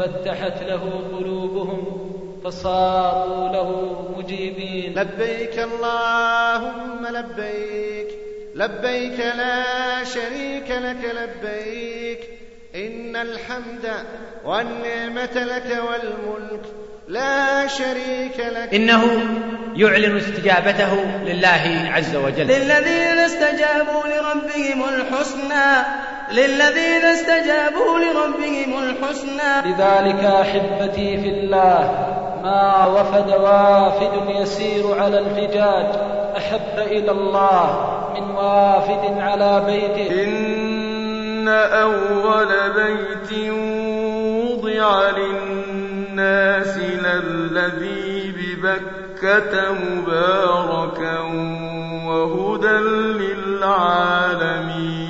وتفتحت له قلوبهم فصاروا له مجيبين. لبيك اللهم لبيك لبيك لا شريك لك لبيك. إن الحمد والنعمة لك والملك لا شريك لك. إنه يعلن استجابته لله عز وجل. للذين استجابوا لربهم الحسنى للذين استجابوا لربهم الحسنى. لذلك أحبتي في الله ما وفد وافد يسير على الحجاج. أحب إلى الله من وافد على بيته. إن أول بيت وضع للناس للذي ببكة مباركا وهدى للعالمين.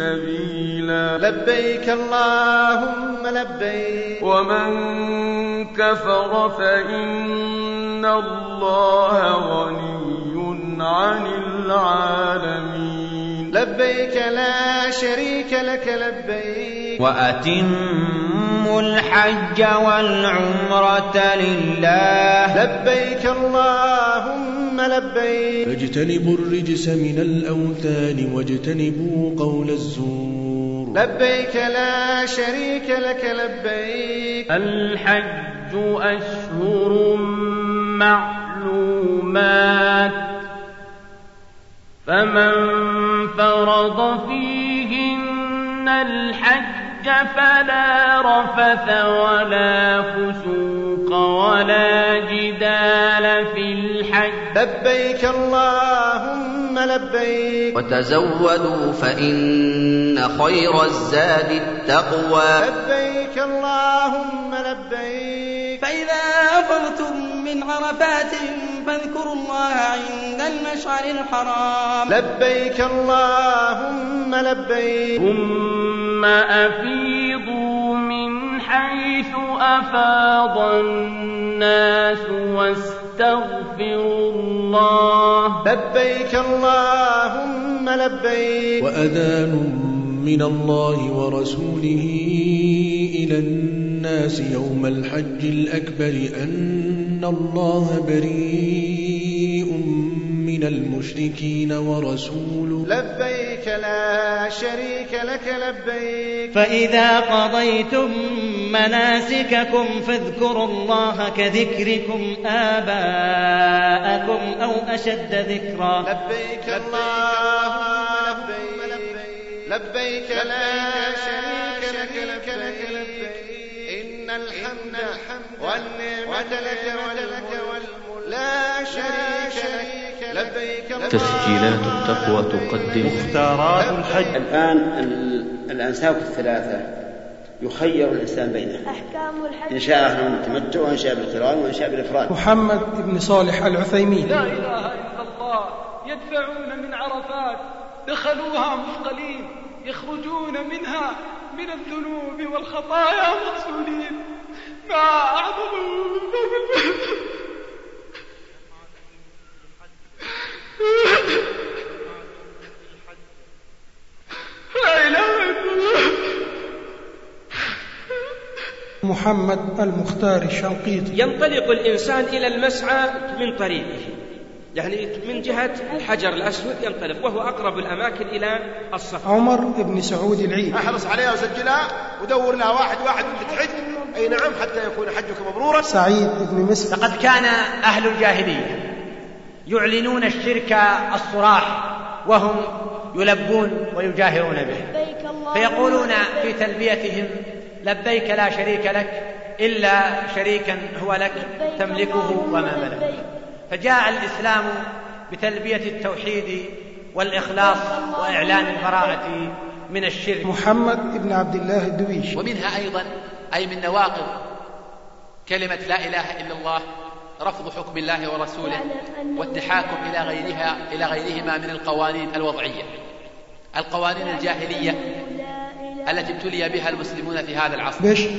سبيلا. لبيك اللهم لبيك. ومن كفر فإن الله غني عن العالمين. لبيك لا شريك لك لبيك. وأتموا الحج والعمرة لله. لبيك اللهم لبيك. فاجتنبوا الرجس من الأوثان واجتنبوا قول الزور. لبيك لا شريك لك لبيك. الحج أشهر معلومات. فمن فرض فيهن الحج فلا رفث ولا فسوق ولا جدال في الحج. لبيك اللهم لبيك. وتزودوا فإن خير الزاد التقوى. لبيك اللهم لبيك. فإذا أفضتم من عرفات فاذكروا الله عند المشعر الحرام. لبيك اللهم لبيك. ثم أفيضوا من حيث أفاض الناس واستغفروا الله. لبيك اللهم لبيك. وأذان من الله ورسوله إلى الناس. يوم الحج الأكبر أن الله بريء من المشركين ورسوله. لبيك لا شريك لك لبيك. فإذا قضيتم مناسككم فاذكروا الله كذكركم آباءكم أو أشد ذكرا. لبيك اللهم لبيك لبيك لا شريك لك لبيك. إن الحمد والنعمة لك والملك. لا شريك لك. لبيك تسجيلات التقوى تقدم. مختارات الحج. الآن ال- الأنساك الثلاثة. يخير الإنسان بينها أحكام الحج. إن شاء بالتمتع وإن شاء بالقران وإن شاء بالإفراد. محمد بن صالح العثيمين. لا إله إلا الله. يدفعون من عرفات. دخلوها مثقلين. يخرجون منها من الذنوب والخطايا مغسولين ما لا إلا الله. محمد المختار الشنقيطي. ينطلق الإنسان إلى المسعى من طريقه. يعني من جهة الحجر الأسود ينطلق وهو أقرب الأماكن إلى الصفا عمر بن سعود العيد. احرص عليها وسجلها ودور لها واحد واحد وانت تحج أي نعم حتى يكون حجك مبرورا. سعيد بن مسلم لقد كان أهل الجاهلية يعلنون الشرك الصراح وهم يلبون ويجاهرون به. فيقولون في تلبيتهم لبيك لا شريك لك إلا شريكا هو لك تملكه وما ملك. فجاء الإسلام بتلبية التوحيد والإخلاص وإعلان البراءة من الشرك. محمد بن عبد الله الدويش ومنها أيضا أي من نواقض كلمة لا إله إلا الله رفض حكم الله ورسوله والتحاكم إلى غيرها إلى غيرهما من القوانين الوضعية. القوانين الجاهلية التي ابتلي بها المسلمون في هذا العصر. بشر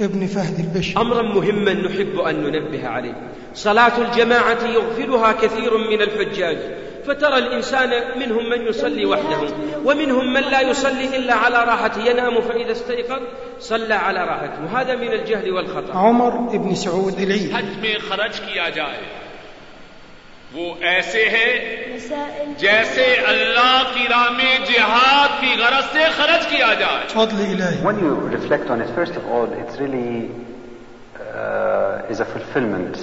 ابن فهد البشر أمرا مهما نحب أن ننبه عليه. صلاة الجماعة يغفلها كثير من الحجاج فترى الإنسان منهم من يصلي وحده ومنهم من لا يصلي إلا على راحته ينام فإذا استيقظ صلى على راحته. وهذا من الجهل والخطأ. عمر بن سعود العيد. حتمي خرجك يا جائر وہ ایسے ہیں جیسے اللہ کی رامی جہاد کی غرض سے خرچ کیا جائے۔ ون یو ریفلیکٹ آنسری از اے فلفلمنٹ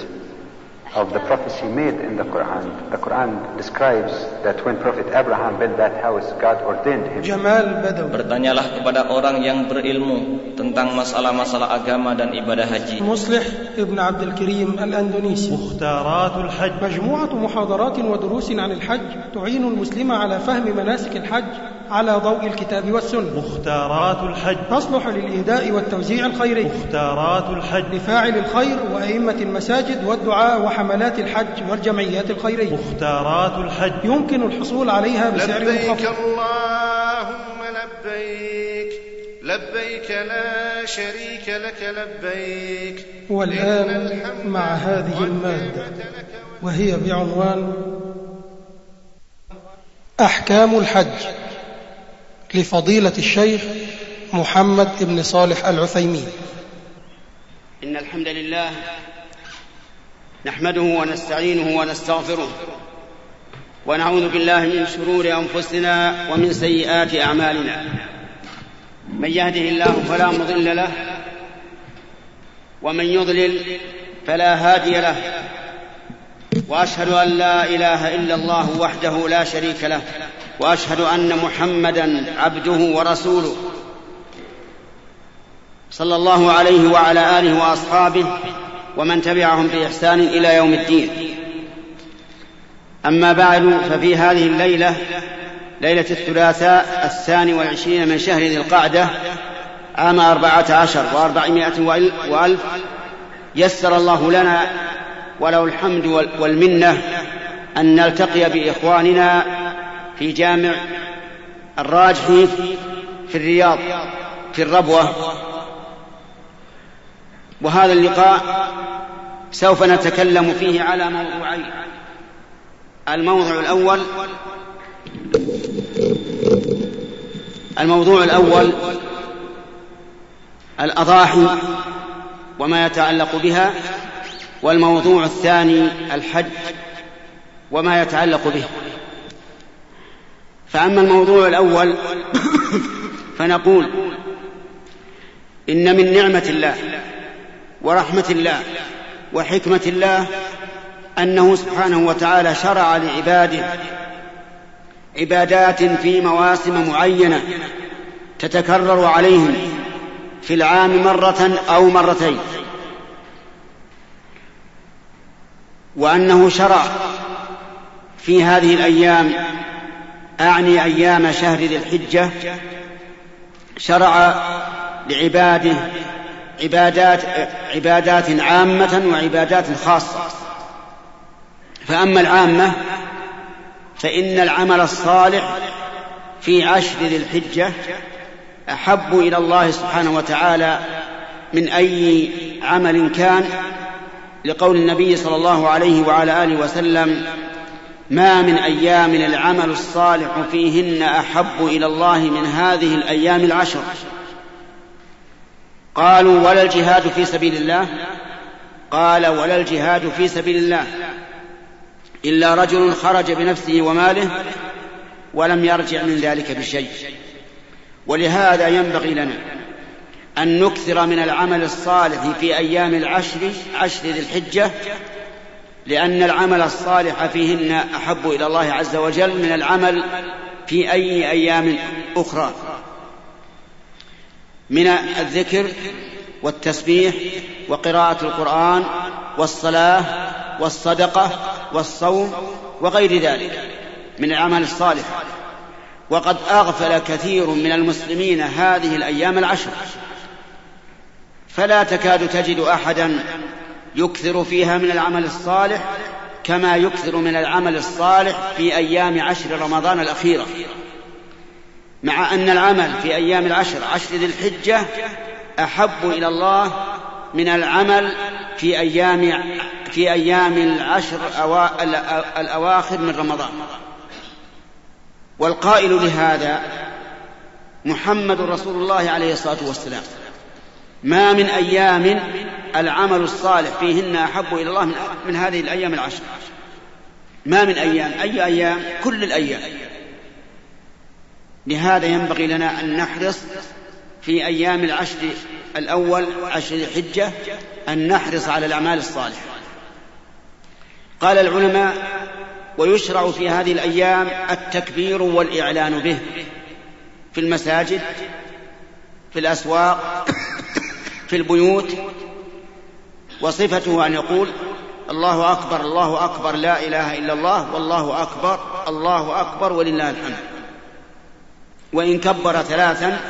of the prophecy made in the Quran. The Quran describes that when Prophet Abraham built that house, God ordained him. جمال بدوي Bertanyalah kepada orang yang berilmu tentang masalah-masalah agama dan ibadah haji. مصلح ابن عبد الكريم الأندونيسي مختارات الحج مجموعة محاضرات ودروس عن الحج تعين المسلم على فهم مناسك الحج على ضوء الكتاب والسنة. مختارات الحج. تصلح للإهداء والتوزيع الخيري. مختارات الحج. لفاعل الخير وأئمة المساجد والدعاء وحملات الحج والجمعيات الخيرية مختارات الحج. يمكن الحصول عليها بسعر لبيك منخفض اللهم لبيك. لبيك لا شريك لك لبيك. والآن مع هذه المادة. وهي بعنوان أحكام الحج. لفضيلة الشيخ محمد بن صالح العثيمين. إن الحمد لله نحمده ونستعينه ونستغفره ونعوذ بالله من شرور أنفسنا ومن سيئات أعمالنا. من يهده الله فلا مضل له ومن يضلل فلا هادي له وأشهد أن لا إله إلا الله وحده لا شريك له وأشهد أن محمدا عبده ورسوله. صلى الله عليه وعلى آله وأصحابه ومن تبعهم بإحسان إلى يوم الدين. أما بعد ففي هذه الليلة ليلة الثلاثاء الثاني والعشرين من شهر ذي القعدة عام أربعة عشر وأربعمائة وألف يسر الله لنا وله الحمد والمنة أن نلتقي بإخواننا في جامع الراجحي في الرياض في الربوة. وهذا اللقاء سوف نتكلم فيه على موضوعين. الموضوع الأول الموضوع الأول الأضاحي وما يتعلق بها والموضوع الثاني الحج وما يتعلق به. فأما الموضوع الأول فنقول إن من نعمة الله ورحمة الله وحكمة الله أنه سبحانه وتعالى شرع لعباده عبادات في مواسم معينة تتكرر عليهم في العام مرة أو مرتين. وأنه شرع في هذه الأيام أعني أيام شهر ذي الحجة شرع لعباده عبادات عبادات عامة وعبادات خاصة. فأما العامة فإن العمل الصالح في عشر ذي الحجة أحب إلى الله سبحانه وتعالى من أي عمل كان لقول النبي صلى الله عليه وعلى آله وسلم ما من أيام العمل الصالح فيهن أحب إلى الله من هذه الأيام العشر. قالوا ولا الجهاد في سبيل الله؟ قال ولا الجهاد في سبيل الله إلا رجل خرج بنفسه وماله ولم يرجع من ذلك بشيء ولهذا ينبغي لنا أن نكثر من العمل الصالح في أيام العشر عشر ذي الحجة لأن العمل الصالح فيهن أحب إلى الله عز وجل من العمل في أي أيام أخرى. من الذكر والتسبيح وقراءة القرآن والصلاة والصدقة والصوم وغير ذلك من الأعمال الصالحة وقد أغفل كثير من المسلمين هذه الأيام العشر. فلا تكاد تجد أحدا يكثر فيها من العمل الصالح كما يكثر من العمل الصالح في أيام عشر رمضان الأخيرة. مع أن العمل في أيام العشر عشر ذي الحجة أحب إلى الله من العمل في أيام في أيام العشر الأواخر من رمضان. والقائل لهذا محمد رسول الله عليه الصلاة والسلام. ما من أيام العمل الصالح فيهن أحب إلى الله من هذه الأيام العشر. ما من أيام أي أيام؟ كل الأيام. لهذا ينبغي لنا أن نحرص في أيام العشر الأول عشر الحجة أن نحرص على الأعمال الصالحة. قال العلماء ويشرع في هذه الأيام التكبير والإعلان به في المساجد في الأسواق في البيوت وصفته أن يقول الله أكبر الله أكبر لا إله إلا الله والله أكبر الله أكبر ولله الحمد. وإن كبر ثلاثا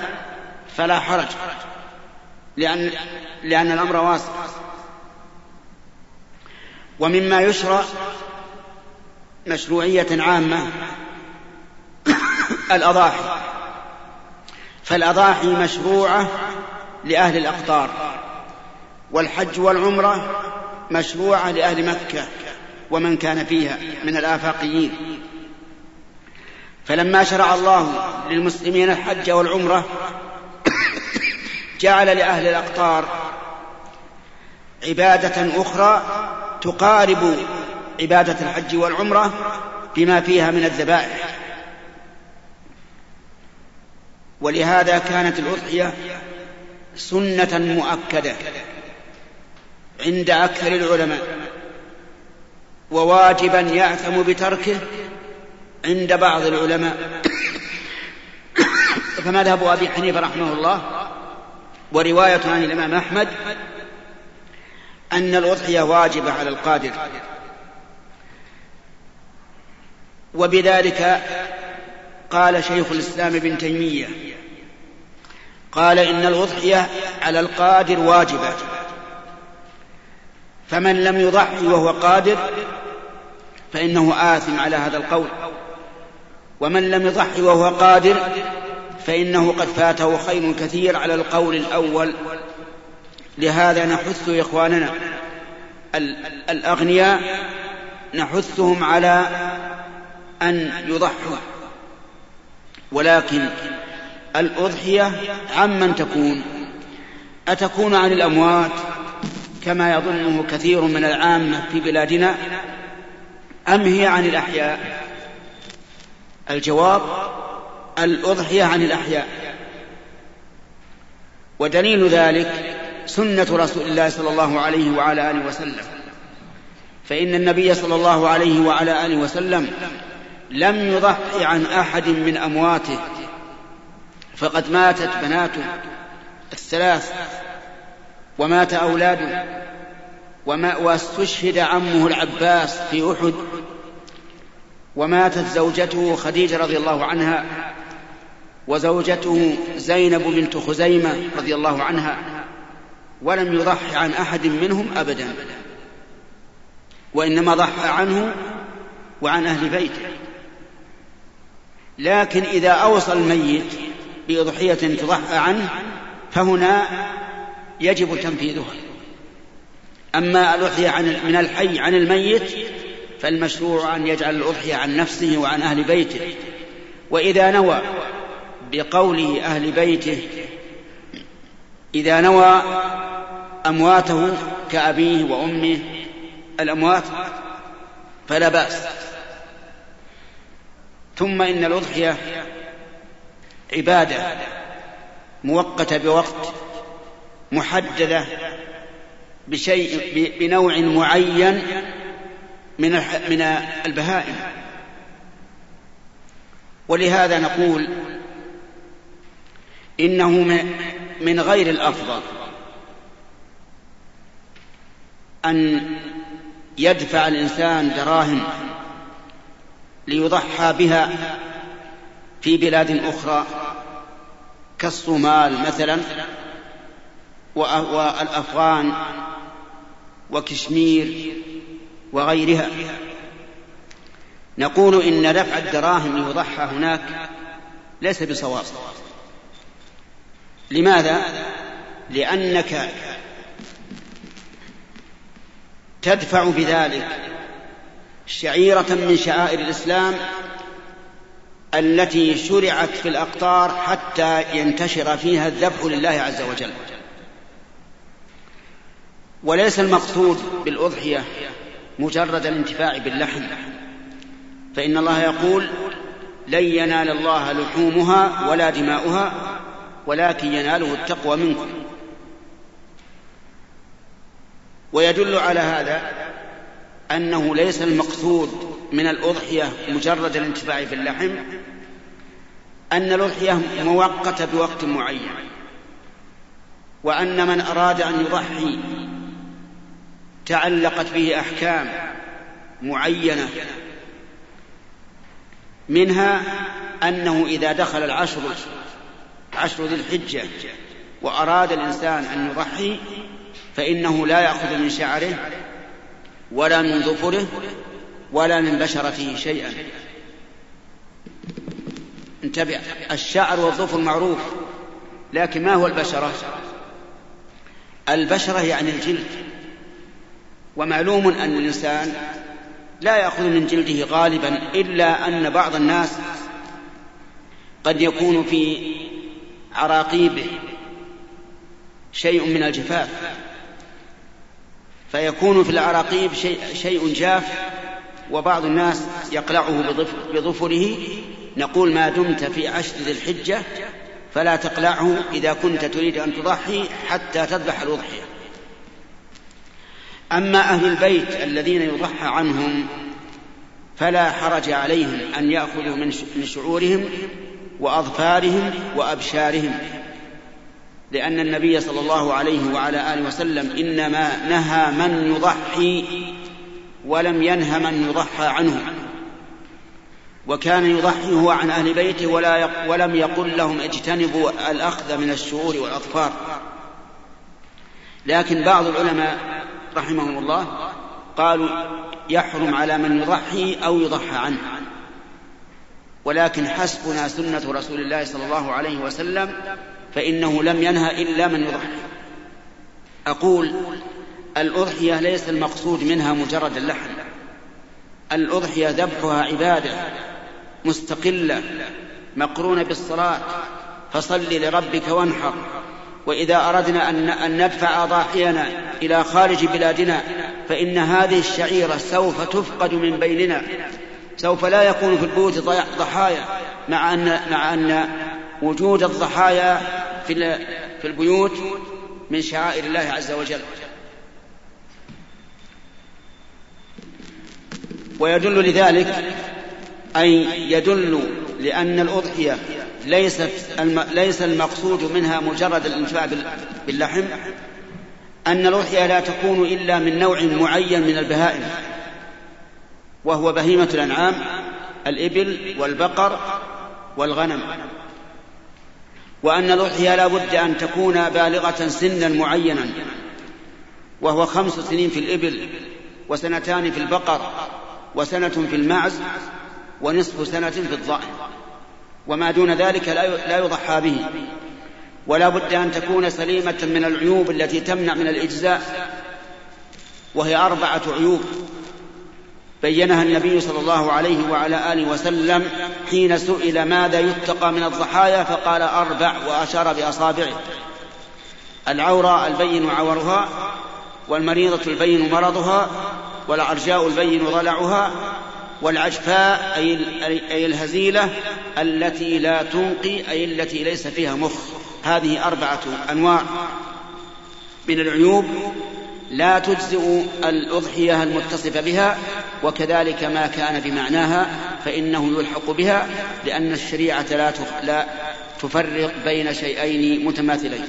فلا حرج لأن, لأن الأمر واسع. ومما يشرع مشروعية عامة الأضاحي. فالأضاحي مشروعة لأهل الأقطار. والحج والعمرة مشروعة لأهل مكة ومن كان فيها من الآفاقيين. فلما شرع الله للمسلمين الحج والعمرة جعل لأهل الأقطار عبادة أخرى تقارب عبادة الحج والعمرة بما فيها من الذبائح. ولهذا كانت الأضحية سنة مؤكدة عند أكثر العلماء وواجبا يأثم بتركه عند بعض العلماء. فمذهب أبي حنيفة رحمه الله ورواية عن الإمام أحمد أن الأضحية واجبة على القادر. وبذلك قال شيخ الإسلام ابن تيمية قال إن الأضحية على القادر واجبة. فمن لم يضحي وهو قادر فإنه آثم على هذا القول. ومن لم يضحي وهو قادر فإنه قد فاته خير كثير على القول الأول. لهذا نحث إخواننا الأغنياء نحثهم على أن يضحوا. ولكن الأضحية عمن تكون. أتكون عن الأموات كما يظنه كثير من العامة في بلادنا؟ أم هي عن الأحياء؟ الجواب الأضحية عن الأحياء. ودليل ذلك سنة رسول الله صلى الله عليه وعلى آله وسلم. فإن النبي صلى الله عليه وعلى آله وسلم لم يضحي عن أحد من أمواته فقد ماتت بناته الثلاث ومات أولاده وما واستشهد عمه العباس في أحد وماتت زوجته خديجة رضي الله عنها وزوجته زينب بنت خزيمة رضي الله عنها ولم يضحي عن أحد منهم أبدا وإنما ضحى عنه وعن أهل بيته. لكن إذا أوصى الميت بأضحية تضحى عنه فهنا يجب تنفيذها. أما الأضحية عن من الحي عن الميت فالمشروع أن يجعل الأضحية عن نفسه وعن أهل بيته. وإذا نوى بقوله أهل بيته إذا نوى أمواته كأبيه وأمه الأموات فلا بأس. ثم إن الأضحية عبادة مؤقتة بوقت محددة بشيء بنوع معين من من البهائم. ولهذا نقول إنه من غير الأفضل أن يدفع الإنسان دراهم ليضحى بها في بلاد أخرى كالصومال مثلا والأفغان وكشمير وغيرها. نقول إن دفع الدراهم ليضحى هناك ليس بصواب. لماذا؟ لأنك تدفع بذلك شعيرة من شعائر الإسلام التي شرعت في الأقطار حتى ينتشر فيها الذبح لله عز وجل. وليس المقصود بالأضحية مجرد الانتفاع باللحم فإن الله يقول لن ينال الله لحومها ولا دماؤها ولكن يناله التقوى منكم. ويدل على هذا أنه ليس المقصود من الأضحية مجرد الانتفاع باللحم أن الأضحية مؤقتة بوقت معين وأن من أراد أن يضحي تعلقت به أحكام معينة منها أنه إذا دخل العشر عشر ذي الحجة وأراد الإنسان أن يضحي فإنه لا يأخذ من شعره ولا من ظفره ولا من بشرته شيئا. انتبه الشعر والظفر معروف لكن ما هو البشرة؟ البشرة يعني الجلد. ومعلوم أن الإنسان لا يأخذ من جلده غالبا إلا أن بعض الناس قد يكون في عراقيبه شيء من الجفاف. فيكون في العراقيب شيء, شيء جاف وبعض الناس يقلعه بظفره نقول ما دمت في عشر ذي الحجة فلا تقلعه إذا كنت تريد أن تضحي حتى تذبح الأضحية. أما أهل البيت الذين يضحى عنهم فلا حرج عليهم أن يأخذوا من شعورهم وأظفارهم وأبشارهم لأن النبي صلى الله عليه وعلى آله وسلم إنما نهى من يضحي ولم ينه من يضحى عنه. وكان يضحي هو عن أهل بيته ولا ولم يقل لهم اجتنبوا الأخذ من الشعور والأظفار. لكن بعض العلماء رحمهم الله قالوا يحرم على من يضحي أو يضحى عنه. ولكن حسبنا سنة رسول الله صلى الله عليه وسلم فإنه لم ينهى إلا من يضحي. أقول الأضحية ليس المقصود منها مجرد اللحم الأضحية ذبحها عبادة. مستقلة مقرونة بالصلاة فصل لربك وانحر. وإذا أردنا أن ندفع أضاحينا إلى خارج بلادنا فإن هذه الشعيرة سوف تفقد من بيننا. سوف لا يكون في البيوت ضحايا مع أن مع أن وجود الضحايا في في البيوت من شعائر الله عز وجل. ويدل لذلك أي يدل لأن الأضحية ليست ليس المقصود منها مجرد الانتفاع باللحم أن الأضحية لا تكون إلا من نوع معين من البهائم وهو بهيمة الأنعام الإبل والبقر والغنم. وأن الأضحية لا بد أن تكون بالغة سنا معينا وهو خمس سنين في الإبل وسنتان في البقر وسنة في المعز ونصف سنة في الضأن. وما دون ذلك لا يضحى به. ولا بد أن تكون سليمة من العيوب التي تمنع من الإجزاء. وهي أربعة عيوب بينها النبي صلى الله عليه وعلى آله وسلم حين سئل ماذا يتقى من الضحايا فقال أربع وأشار بأصابعه. العورى البين عورها والمريضة البين مرضها والعرجاء البين ضلعها والعجفاء أي الهزيلة التي لا تنقي أي التي ليس فيها مخ. هذه أربعة أنواع من العيوب لا تجزئ الأضحية المتصفة بها وكذلك ما كان بمعناها فإنه يلحق بها لأن الشريعة لا لا تفرق بين شيئين متماثلين.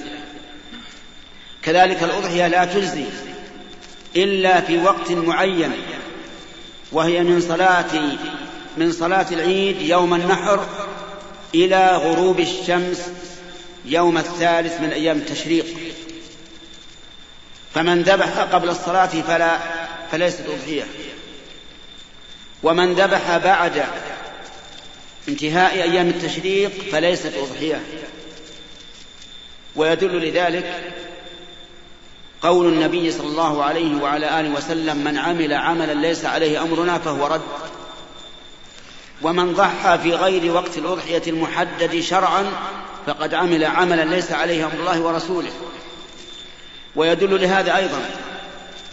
كذلك الأضحية لا تجزي إلا في وقت معين وهي من صلاة من صلاة العيد يوم النحر إلى غروب الشمس يوم الثالث من أيام التشريق. فمن ذبح قبل الصلاة فلا فليست أضحية ومن ذبح بعد انتهاء أيام التشريق فليست أضحية ويدل لذلك قول النبي صلى الله عليه وعلى آله وسلم من عمل عملا ليس عليه أمرنا فهو رد. ومن ضحى في غير وقت الأضحية المحدد شرعا فقد عمل عملا ليس عليه أمر الله ورسوله. ويدل لهذا أيضا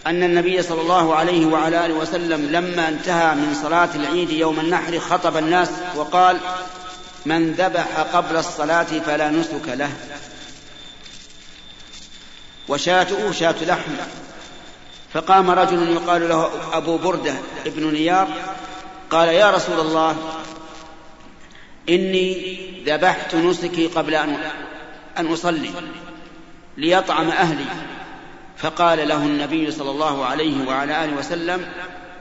أن النبي صلى الله عليه وعلى آله وسلم لما انتهى من صلاة العيد يوم النحر خطب الناس وقال من ذبح قبل الصلاة فلا نسك له. وشاته شاة لحم. فقام رجل يقال له أبو بردة ابن نيار قال يا رسول الله إني ذبحت نسكي قبل أن أن أصلي ليطعم أهلي. فقال له النبي صلى الله عليه وعلى آله وسلم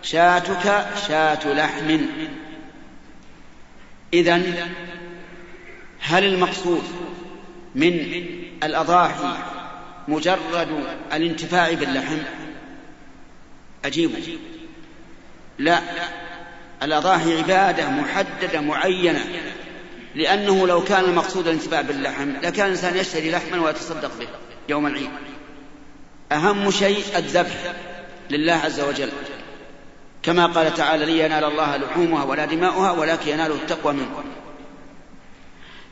شاتك شاة لحم. إذا هل المقصود من الأضاحي مجرد الانتفاع باللحم. أجيب لا. الأضاحي عبادة محددة معينة. لأنه لو كان المقصود الانتفاع باللحم لكان الإنسان يشتري لحما ويتصدق به يوم العيد. أهم شيء الذبح لله عز وجل. كما قال تعالى لي ينال الله لحومها ولا دماؤها ولكن يناله التقوى منكم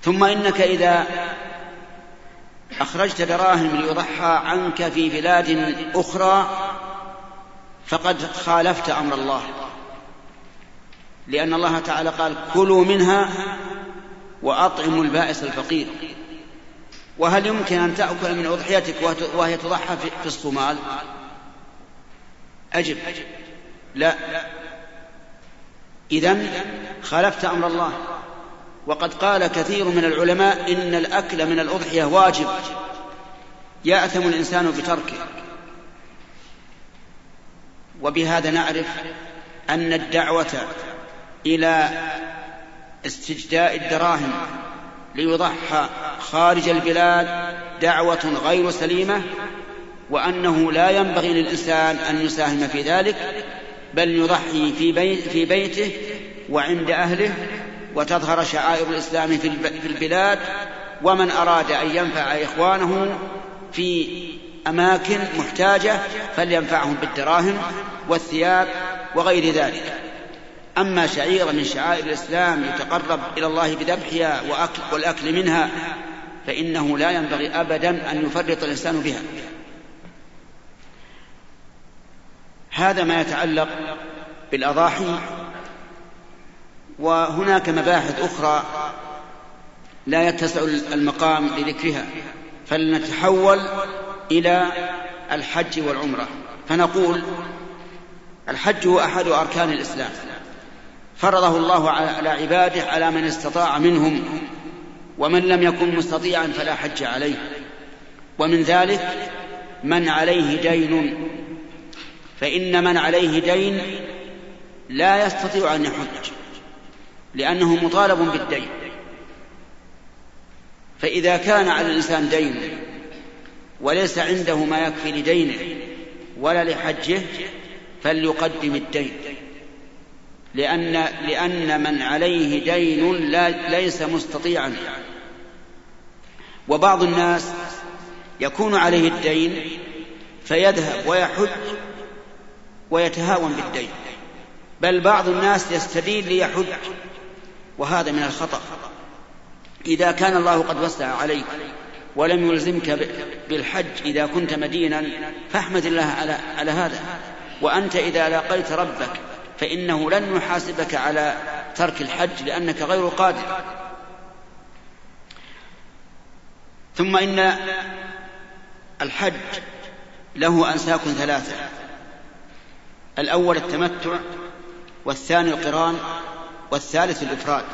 ثم إنك إذا أخرجت دراهم ليضحى عنك في بلاد أخرى فقد خالفت أمر الله. لأن الله تعالى قال كلوا منها وأطعموا البائس الفقير. وهل يمكن أن تأكل من أضحيتك وهي تضحى في الصومال؟ أجب. لا. إذا خالفت أمر الله. وقد قال كثير من العلماء إن الأكل من الأضحية واجب يأثم الإنسان بتركه. وبهذا نعرف أن الدعوة إلى استجداء الدراهم ليضحى خارج البلاد دعوة غير سليمة وأنه لا ينبغي للإنسان أن يساهم في ذلك بل يضحي في, في بيته وعند أهله وتظهر شعائر الإسلام في البلاد ومن أراد أن ينفع إخوانه في أماكن محتاجة فلينفعهم بالدراهم والثياب وغير ذلك. أما شعيرة من شعائر الإسلام يتقرب إلى الله بذبحها وأكل والأكل منها فإنه لا ينبغي أبدا أن يفرط الإنسان بها. هذا ما يتعلق بالأضاحي وهناك مباحث أخرى لا يتسع المقام لذكرها فلنتحول إلى الحج والعمرة. فنقول الحج هو أحد أركان الإسلام. فرضه الله على عباده على من استطاع منهم ومن لم يكن مستطيعا فلا حج عليه. ومن ذلك من عليه دين. فإن من عليه دين لا يستطيع أن يحج. لأنه مطالب بالدين. فإذا كان على الإنسان دين وليس عنده ما يكفي لدينه ولا لحجه فليقدم الدين. لأن لأن من عليه دين لا ليس مستطيعا. وبعض الناس يكون عليه الدين فيذهب ويحج ويتهاون بالدين. بل بعض الناس يستدين ليحج وهذا من الخطأ. إذا كان الله قد وسع عليك ولم يلزمك بالحج إذا كنت مدينا فاحمد الله على على هذا. وأنت إذا لاقيت ربك فإنه لن يحاسبك على ترك الحج لأنك غير قادر. ثم إن الحج له أنساك ثلاثة. الأول التمتع والثاني القران والثالث الإفراد.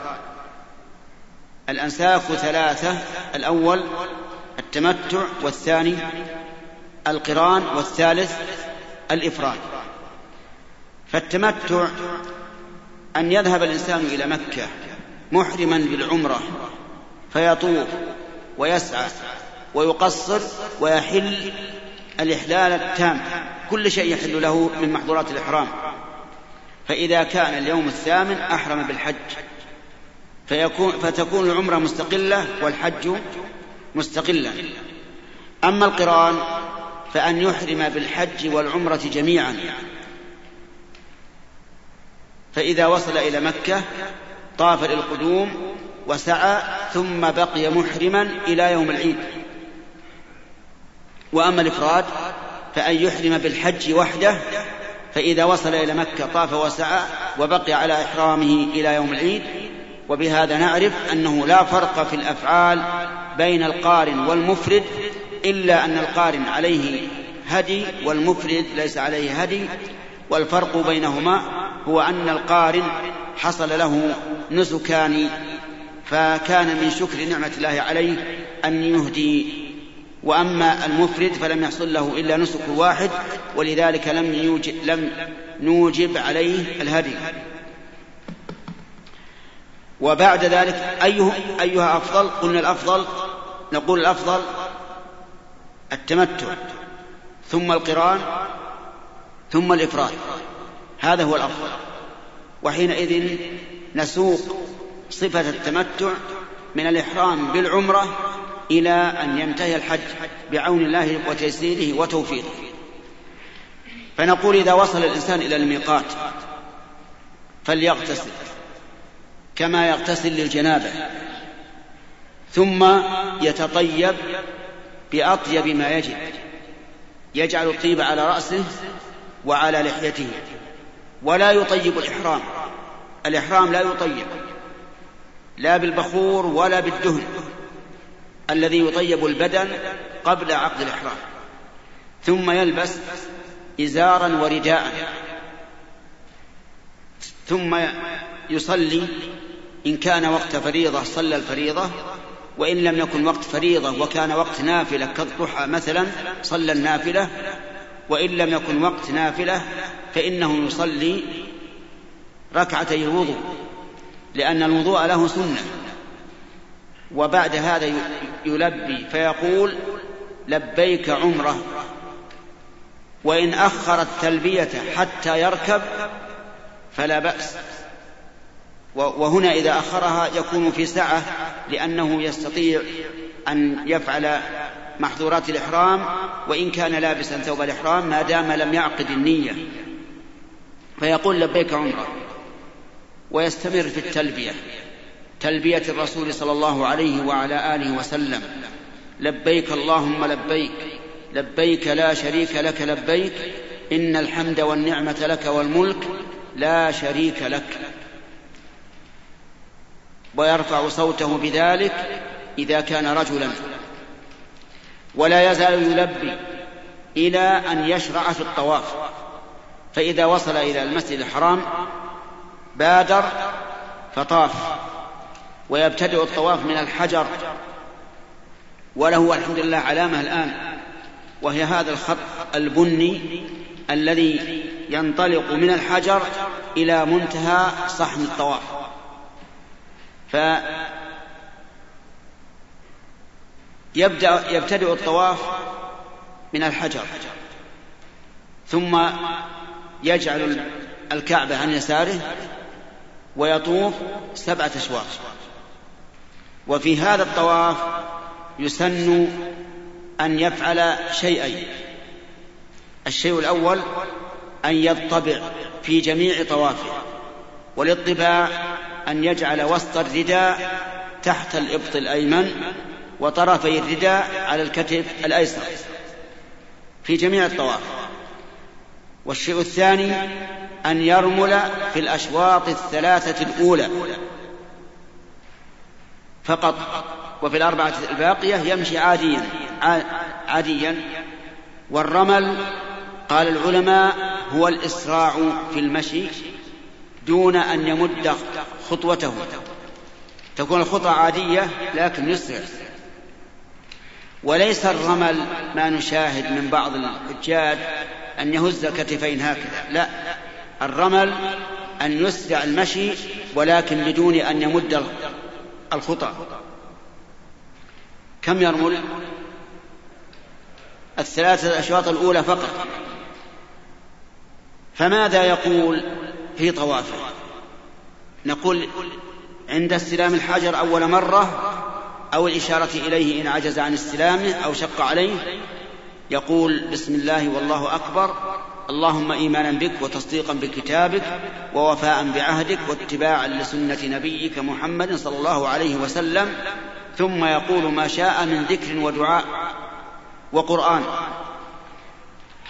الأنساك ثلاثة الأول التمتع والثاني القران والثالث الإفراد. فالتمتع أن يذهب الإنسان إلى مكة محرما بالعمرة فيطوف ويسعى ويقصر ويحل الإحلال التام. كل شيء يحل له من محظورات الإحرام. فإذا كان اليوم الثامن أحرم بالحج. فيكون فتكون العمرة مستقلة والحج مستقلا أما القرآن فأن يحرم بالحج والعمرة جميعا. فإذا وصل إلى مكة طاف للقدوم وسعى ثم بقي محرما إلى يوم العيد. وأما الإفراد فأن يحرم بالحج وحده فإذا وصل إلى مكة طاف وسعى وبقي على إحرامه إلى يوم العيد. وبهذا نعرف أنه لا فرق في الأفعال بين القارن والمفرد إلا أن القارن عليه هدي والمفرد ليس عليه هدي. والفرق بينهما هو أن القارن حصل له نسكان فكان من شكر نعمة الله عليه أن يهدي وأما المفرد فلم يحصل له إلا نسك واحد ولذلك لم يوجب, لم نوجب عليه الهدي. وبعد ذلك أيه أيها أفضل قلنا الأفضل نقول الأفضل التمتع ثم القران ثم الإفراد. هذا هو الأفضل. وحينئذ نسوق صفة التمتع من الإحرام بالعمرة إلى أن ينتهي الحج بعون الله وتيسيره وتوفيقه. فنقول إذا وصل الإنسان إلى الميقات فليغتسل كما يغتسل للجنابة ثم يتطيب بأطيب ما يجب. يجعل الطيب على رأسه وعلى لحيته. ولا يطيب الإحرام. الإحرام لا يطيب لا بالبخور ولا بالدهن. الذي يطيب البدن قبل عقد الإحرام. ثم يلبس إزارا ورداء. ثم يصلي إن كان وقت فريضة صلى الفريضة. وإن لم يكن وقت فريضة وكان وقت نافلة كالضحى مثلا صلى النافلة. وإن لم يكن وقت نافلة فإنه يصلي ركعتي الوضوء لأن الوضوء له سنة. وبعد هذا يلبي فيقول لبيك عمرة. وإن أخر التلبية حتى يركب فلا بأس. وهنا إذا أخرها يكون في سعة لأنه يستطيع أن يفعل محظورات الإحرام وإن كان لابسا ثوب الإحرام ما دام لم يعقد النية. فيقول لبيك عمرة. ويستمر في التلبية. تلبية الرسول صلى الله عليه وعلى آله وسلم. لبيك اللهم لبيك. لبيك لا شريك لك لبيك. إن الحمد والنعمة لك والملك لا شريك لك. ويرفع صوته بذلك إذا كان رجلا. ولا يزال يلبي إلى أن يشرع في الطواف. فإذا وصل إلى المسجد الحرام بادر فطاف. ويبتدئ الطواف من الحجر. وله الحمد لله علامة الآن وهي هذا الخط البني الذي ينطلق من الحجر إلى منتهى صحن الطواف. فيبدأ يبتدئ الطواف من الحجر. ثم يجعل الكعبة عن يساره ويطوف سبعة أشواط. وفي هذا الطواف يسن أن يفعل شيئين الشيء الأول أن يطبع في جميع طوافه والاطباع أن يجعل وسط الرداء تحت الإبط الأيمن وطرفي الرداء على الكتف الأيسر في جميع الطواف. والشيء الثاني أن يرمل في الأشواط الثلاثة الأولى فقط. وفي الأربعة الباقية يمشي عاديا عاديا. والرمل قال العلماء هو الإسراع في المشي دون أن يمد خطوته. تكون الخطى عادية لكن يسرع. وليس الرمل ما نشاهد من بعض الحجاج أن يهز الكتفين هكذا لا. الرمل أن يسرع المشي ولكن بدون أن يمد الخطى. كم يرمل الثلاثة الأشواط الأولى فقط. فماذا يقول في طوافه؟ نقول عند استلام الحجر أول مرة أو الإشارة إليه إن عجز عن استلامه أو شق عليه يقول بسم الله والله أكبر اللهم إيمانا بك وتصديقا بكتابك ووفاء بعهدك واتباعا لسنة نبيك محمد صلى الله عليه وسلم. ثم يقول ما شاء من ذكر ودعاء وقرآن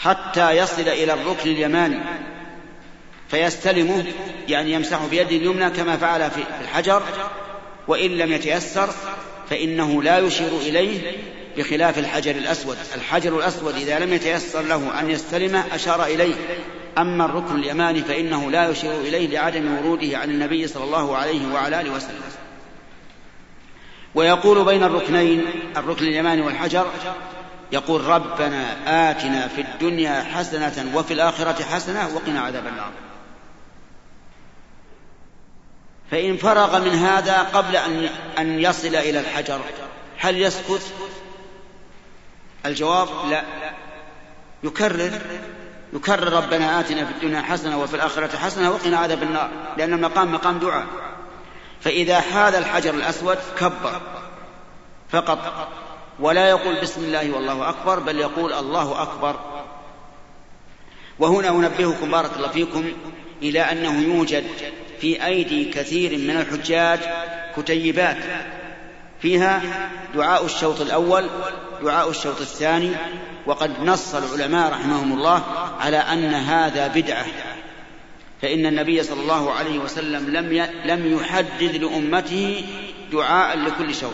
حتى يصل إلى الركن اليماني. فيستلمه يعني يمسح بيده اليمنى كما فعل في الحجر. وإن لم يتيسر فإنه لا يشير إليه. بخلاف الحجر الأسود. الحجر الأسود إذا لم يتيسر له أن يستلمه أشار إليه. أما الركن اليماني فإنه لا يشير إليه لعدم وروده عن النبي صلى الله عليه وعلى آله وسلم. ويقول بين الركنين الركن اليماني والحجر يقول ربنا آتنا في الدنيا حسنة وفي الآخرة حسنة وقنا عذاب النار. فإن فرغ من هذا قبل أن أن يصل إلى الحجر هل يسكت؟ الجواب لا. يكرر. يكرر ربنا آتنا في الدنيا حسنة وفي الآخرة حسنة وقنا عذاب النار لأن المقام مقام دعاء. فإذا حاذ الحجر الأسود كبر. فقط. ولا يقول بسم الله والله أكبر بل يقول الله أكبر. وهنا أنبهكم بارك الله فيكم إلى أنه يوجد في أيدي كثير من الحجاج كتيبات. فيها دعاء الشوط الأول دعاء الشوط الثاني وقد نص العلماء رحمهم الله على أن هذا بدعة. فإن النبي صلى الله عليه وسلم لم لم يحدد لأمته دعاء لكل شوط.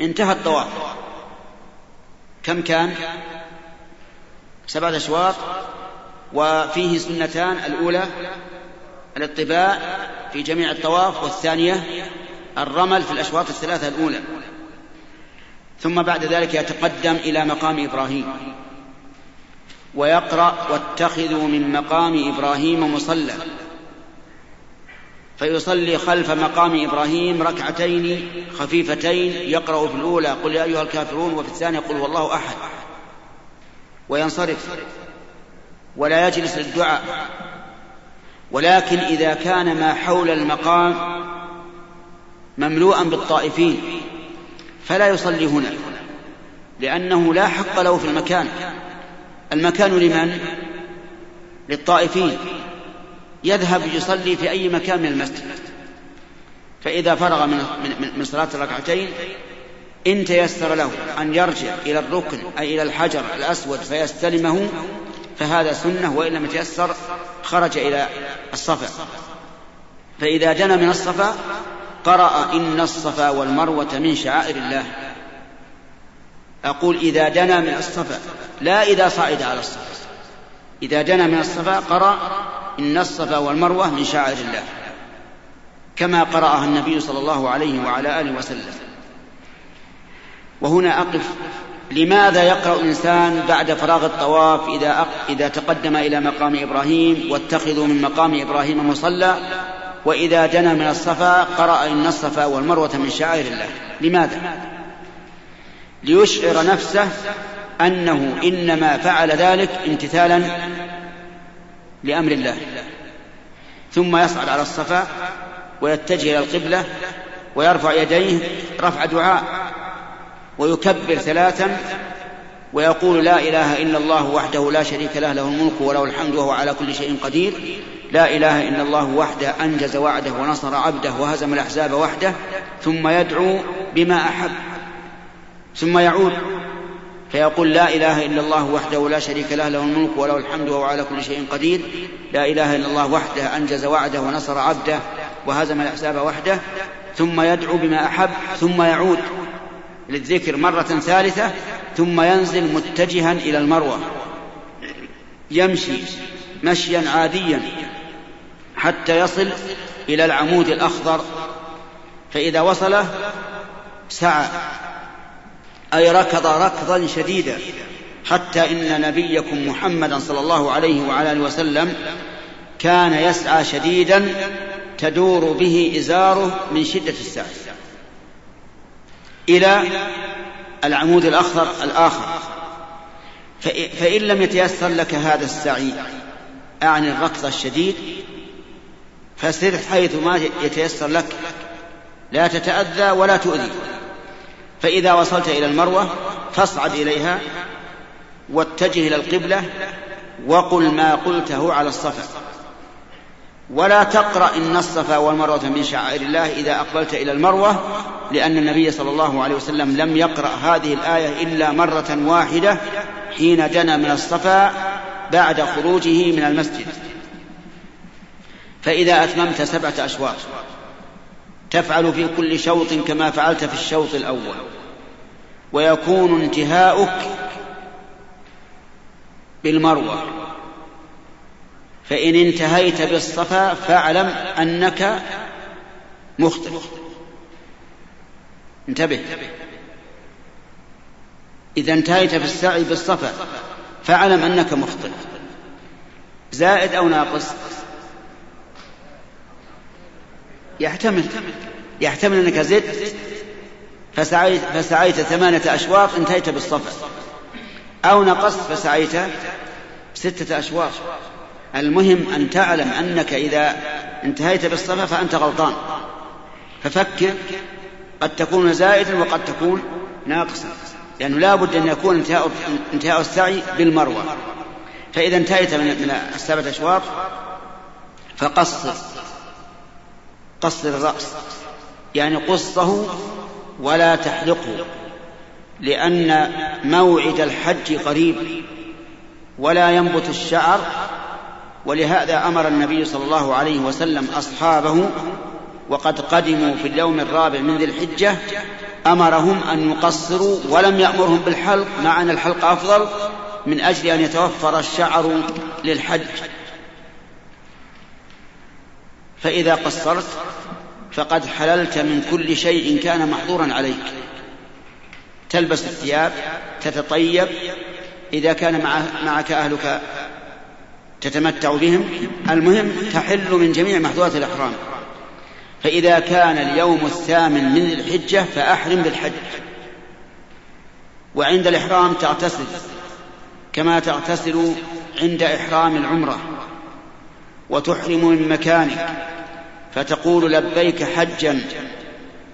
انتهى الطواف. كم كان؟ سبعة أشواط وفيه سنتان الأولى الاطباء في جميع الطواف والثانية الرمل في الأشواط الثلاثة الأولى. ثم بعد ذلك يتقدم إلى مقام إبراهيم. ويقرأ واتخذوا من مقام إبراهيم مصلى. فيصلي خلف مقام إبراهيم ركعتين خفيفتين. يقرأ في الأولى قل يا أيها الكافرون وفي الثانية قل والله أحد. وينصرف. ولا يجلس للدعاء. ولكن إذا كان ما حول المقام مملوءا بالطائفين. فلا يصلي هنا لأنه لا حق له في المكان. المكان لمن؟ للطائفين. يذهب يصلي في أي مكان من المسجد. فإذا فرغ من من صلاة الركعتين إن تيسر له أن يرجع إلى الركن أي إلى الحجر الأسود فيستلمه فهذا سنة وإن لم يتيسر خرج إلى الصفا. فإذا دنا من الصفا قرأ إن الصفا والمروة من شعائر الله. أقول إذا دنا من الصفا لا إذا صعد على الصفا. إذا دنا من الصفا قرأ إن الصفا والمروة من شعائر الله. كما قرأها النبي صلى الله عليه وعلى آله وسلم. وهنا أقف. لماذا يقرأ الإنسان بعد فراغ الطواف إذا إذا تقدم إلى مقام إبراهيم واتخذوا من مقام إبراهيم مصلى؟ وإذا دنا من الصفا قرأ إن الصفا والمروة من شعائر الله. لماذا؟ ليشعر نفسه أنه إنما فعل ذلك امتثالا لأمر الله. ثم يصعد على الصفا ويتجه إلى القبلة ويرفع يديه رفع دعاء ويكبر ثلاثا ويقول لا إله إلا الله وحده لا شريك له له الملك وله الحمد وهو على كل شيء قدير. لا إله إلا الله وحده أنجز وعده ونصر عبده وهزم الأحزاب وحده ثم يدعو بما أحب ثم يعود فيقول لا إله إلا الله وحده لا شريك له له الملك وله الحمد وهو على كل شيء قدير. لا إله إلا الله وحده أنجز وعده ونصر عبده وهزم الأحزاب وحده ثم يدعو بما أحب ثم يعود للذكر مرة ثالثة ثم ينزل متجها إلى المروة يمشي مشيا عاديا. حتى يصل إلى العمود الأخضر فإذا وصله سعى أي ركض ركضا شديدا حتى إن نبيكم محمدا صلى الله عليه وعلى آله وسلم كان يسعى شديدا تدور به إزاره من شدة السعي إلى العمود الأخضر الآخر. فإن لم يتيسر لك هذا السعي أعني الركض الشديد فسر حيث ما يتيسر لك. لا تتأذى ولا تؤذي. فإذا وصلت إلى المروة فاصعد إليها واتجه إلى القبلة وقل ما قلته على الصفا. ولا تقرأ إن الصفا والمروة من شعائر الله إذا أقبلت إلى المروة لأن النبي صلى الله عليه وسلم لم يقرأ هذه الآية إلا مرة واحدة حين دنا من الصفا بعد خروجه من المسجد. فإذا أتممت سبعة أشواط تفعل في كل شوط كما فعلت في الشوط الأول. ويكون انتهاؤك بالمروة. فإن انتهيت بالصفا فاعلم أنك مخطئ. انتبه. إذا انتهيت في السعي بالصفا فاعلم أنك مخطئ. زائد أو ناقص يحتمل. يحتمل أنك زدت. فسعيت, فسعيت ثمانية أشواط انتهيت بالصفا أو نقصت فسعيت ستة أشواط. المهم أن تعلم أنك إذا انتهيت بالصفا فأنت غلطان. ففكر قد تكون زائدا وقد تكون ناقصا. لأنه لا بد أن يكون انتهاء, انتهاء السعي بالمروة. فإذا انتهيت من, من السبعة أشواط فقصر. قصر الرأس يعني قصه ولا تحلقه لأن موعد الحج قريب ولا ينبت الشعر ولهذا أمر النبي صلى الله عليه وسلم أصحابه وقد قدموا في اليوم الرابع من ذي الحجة أمرهم أن يقصروا ولم يأمرهم بالحلق مع أن الحلق أفضل من أجل أن يتوفر الشعر للحج. فإذا قصرت فقد حللت من كل شيء كان محظورا عليك. تلبس الثياب تتطيب. إذا كان معك أهلك تتمتع بهم المهم تحل من جميع محظورات الإحرام. فإذا كان اليوم الثامن من الحجة فأحرم بالحج. وعند الإحرام تغتسل كما تغتسل عند إحرام العمرة. وتحرم من مكانك فتقول لبيك حجا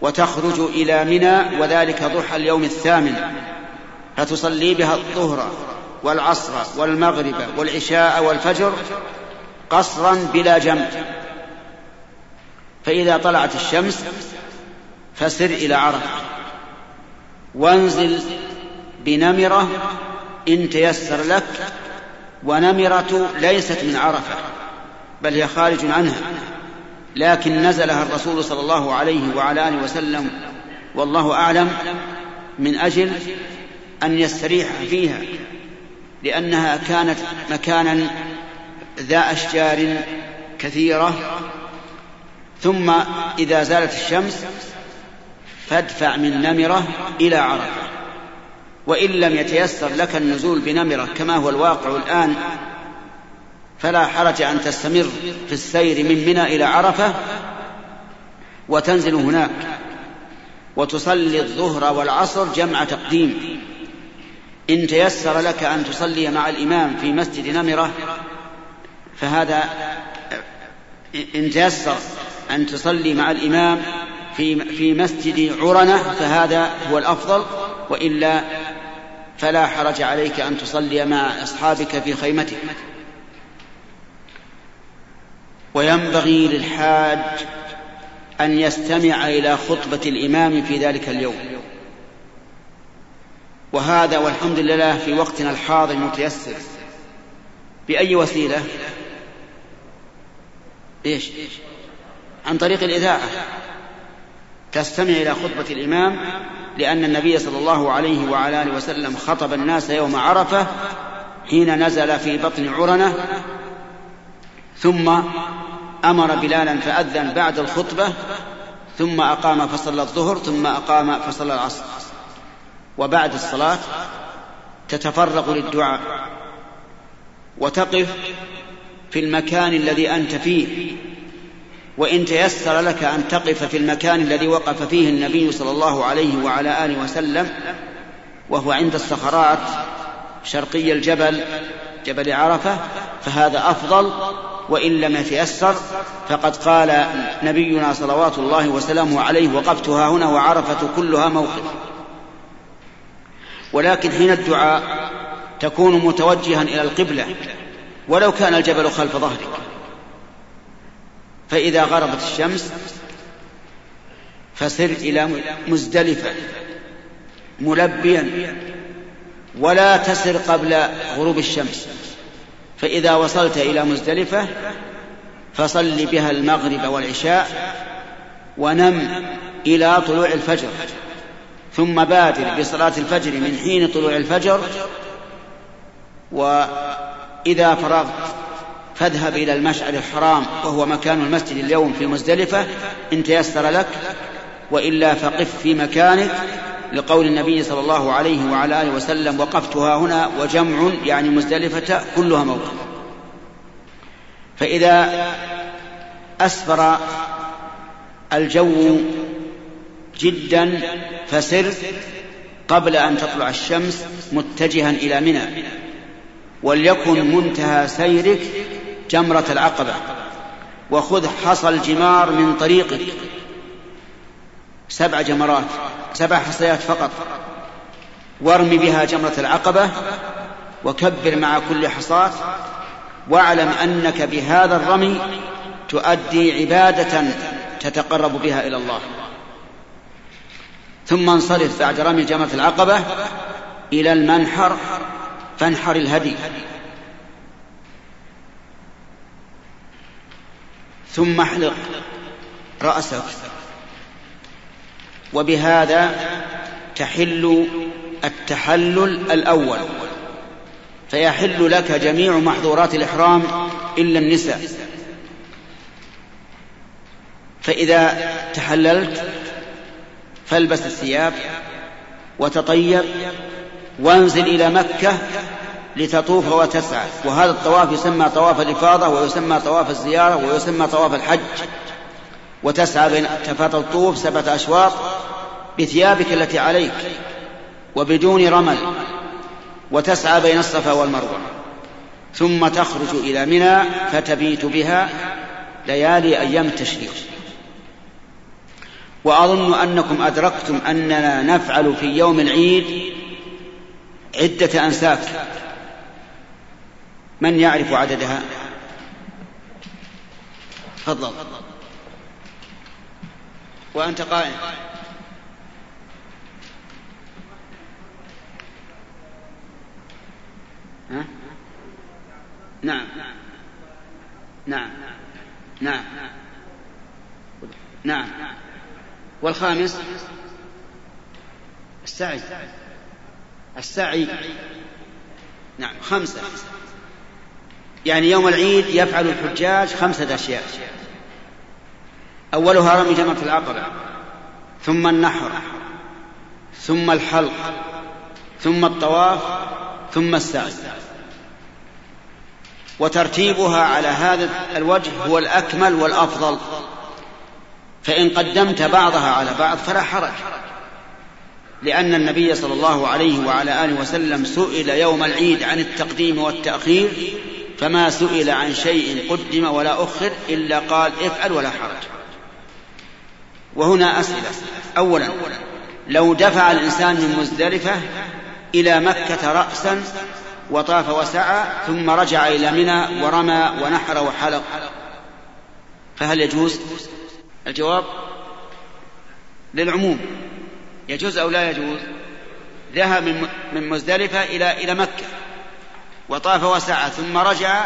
وتخرج إلى منى وذلك ضحى اليوم الثامن. فتصلي بها الظهر والعصر والمغرب والعشاء والفجر قصرا بلا جمع فإذا طلعت الشمس فسر إلى عرفة. وانزل بنمرة إن تيسر لك ونمرة ليست من عرفة. بل هي خارج عنها. لكن نزلها الرسول صلى الله عليه وعلى آله وسلم والله أعلم من أجل أن يستريح فيها لأنها كانت مكانا ذا أشجار كثيرة. ثم إذا زالت الشمس فادفع من نمرة إلى عرفة. وإن لم يتيسر لك النزول بنمرة كما هو الواقع الآن فلا حرج أن تستمر في السير من منى إلى عرفة وتنزل هناك وتصلي الظهر والعصر جمع تقديم. إن تيسر لك أن تصلي مع الإمام في مسجد نمرة فهذا إن تيسر أن تصلي مع الإمام في في مسجد عرنة فهذا هو الأفضل. وإلا فلا حرج عليك أن تصلي مع أصحابك في خيمتك. وينبغي للحاج أن يستمع إلى خطبة الإمام في ذلك اليوم. وهذا والحمد لله في وقتنا الحاضر متيسر بأي وسيلة؟ إيش؟ عن طريق الإذاعة. تستمع إلى خطبة الإمام لأن النبي صلى الله عليه وعلى آله وسلم خطب الناس يوم عرفة حين نزل في بطن عرنة ثم أمر بلالا فأذن بعد الخطبة ثم أقام فصلى الظهر ثم أقام فصلى العصر. وبعد الصلاة تتفرغ للدعاء وتقف في المكان الذي أنت فيه. وإن تيسر لك أن تقف في المكان الذي وقف فيه النبي صلى الله عليه وعلى آله وسلم وهو عند الصخرات شرقي الجبل جبل عرفة فهذا أفضل وإن لم يتيسر فقد قال نبينا صلوات الله وسلامه عليه وقفتها هنا وعرفة كلها موقف. ولكن حين الدعاء تكون متوجها إلى القبلة ولو كان الجبل خلف ظهرك. فإذا غربت الشمس فسر إلى مزدلفة ملبيا ولا تسر قبل غروب الشمس. فإذا وصلت إلى مزدلفة فصل بها المغرب والعشاء ونم إلى طلوع الفجر ثم بادر بصلاة الفجر من حين طلوع الفجر وإذا فرغت فاذهب إلى المشعر الحرام وهو مكان المسجد اليوم في مزدلفة إن تيسر لك وإلا فقف في مكانك لقول النبي صلى الله عليه وعلى آله وسلم وقفتها هنا وجمع يعني مزدلفة كلها موقف. فإذا أسفر الجو جدا فسر قبل أن تطلع الشمس متجها إلى منى وليكن منتهى سيرك جمرة العقبة وخذ حصى الجمار من طريقك. سبع جمرات سبع حصيات فقط. وارم بها جمرة العقبة وكبر مع كل حصاة واعلم أنك بهذا الرمي تؤدي عبادة تتقرب بها إلى الله. ثم انصرف بعد رمي جمرة العقبة إلى المنحر فانحر الهدي. ثم احلق رأسك. وبهذا تحل التحلل الأول فيحل لك جميع محظورات الإحرام إلا النساء. فإذا تحللت فالبس الثياب وتطيب وانزل إلى مكة لتطوف وتسعى. وهذا الطواف يسمى طواف الإفاضة ويسمى طواف الزيارة ويسمى طواف الحج. وتسعى بين تطوف سبعة أشواط بثيابك التي عليك وبدون رمل وتسعى بين الصفا والمروة. ثم تخرج إلى منى فتبيت بها ليالي أيام التشريق. وأظن أنكم أدركتم أننا نفعل في يوم العيد عدة أنساك. من يعرف عددها؟ تفضل. وأنت قائم. ها؟ نعم. نعم. نعم. نعم. والخامس؟ السعي. السعي. نعم. خمسة. يعني يوم العيد يفعل الحجاج خمسة أشياء. أولها رمي جمرة العقبة ثم النحر ثم الحلق ثم الطواف ثم السعي. وترتيبها على هذا الوجه هو الأكمل والأفضل. فإن قدمت بعضها على بعض فلا حرج لأن النبي صلى الله عليه وعلى آله وسلم سئل يوم العيد عن التقديم والتأخير فما سئل عن شيء قدم ولا أخر إلا قال افعل ولا حرج. وهنا أسئلة. أولا لو دفع الإنسان من مزدلفة إلى مكة رأسا وطاف وسعى ثم رجع إلى منى ورمى ونحر وحلق فهل يجوز؟ الجواب للعموم يجوز أو لا يجوز ذهب من مزدلفة إلى إلى مكة وطاف وسعى ثم رجع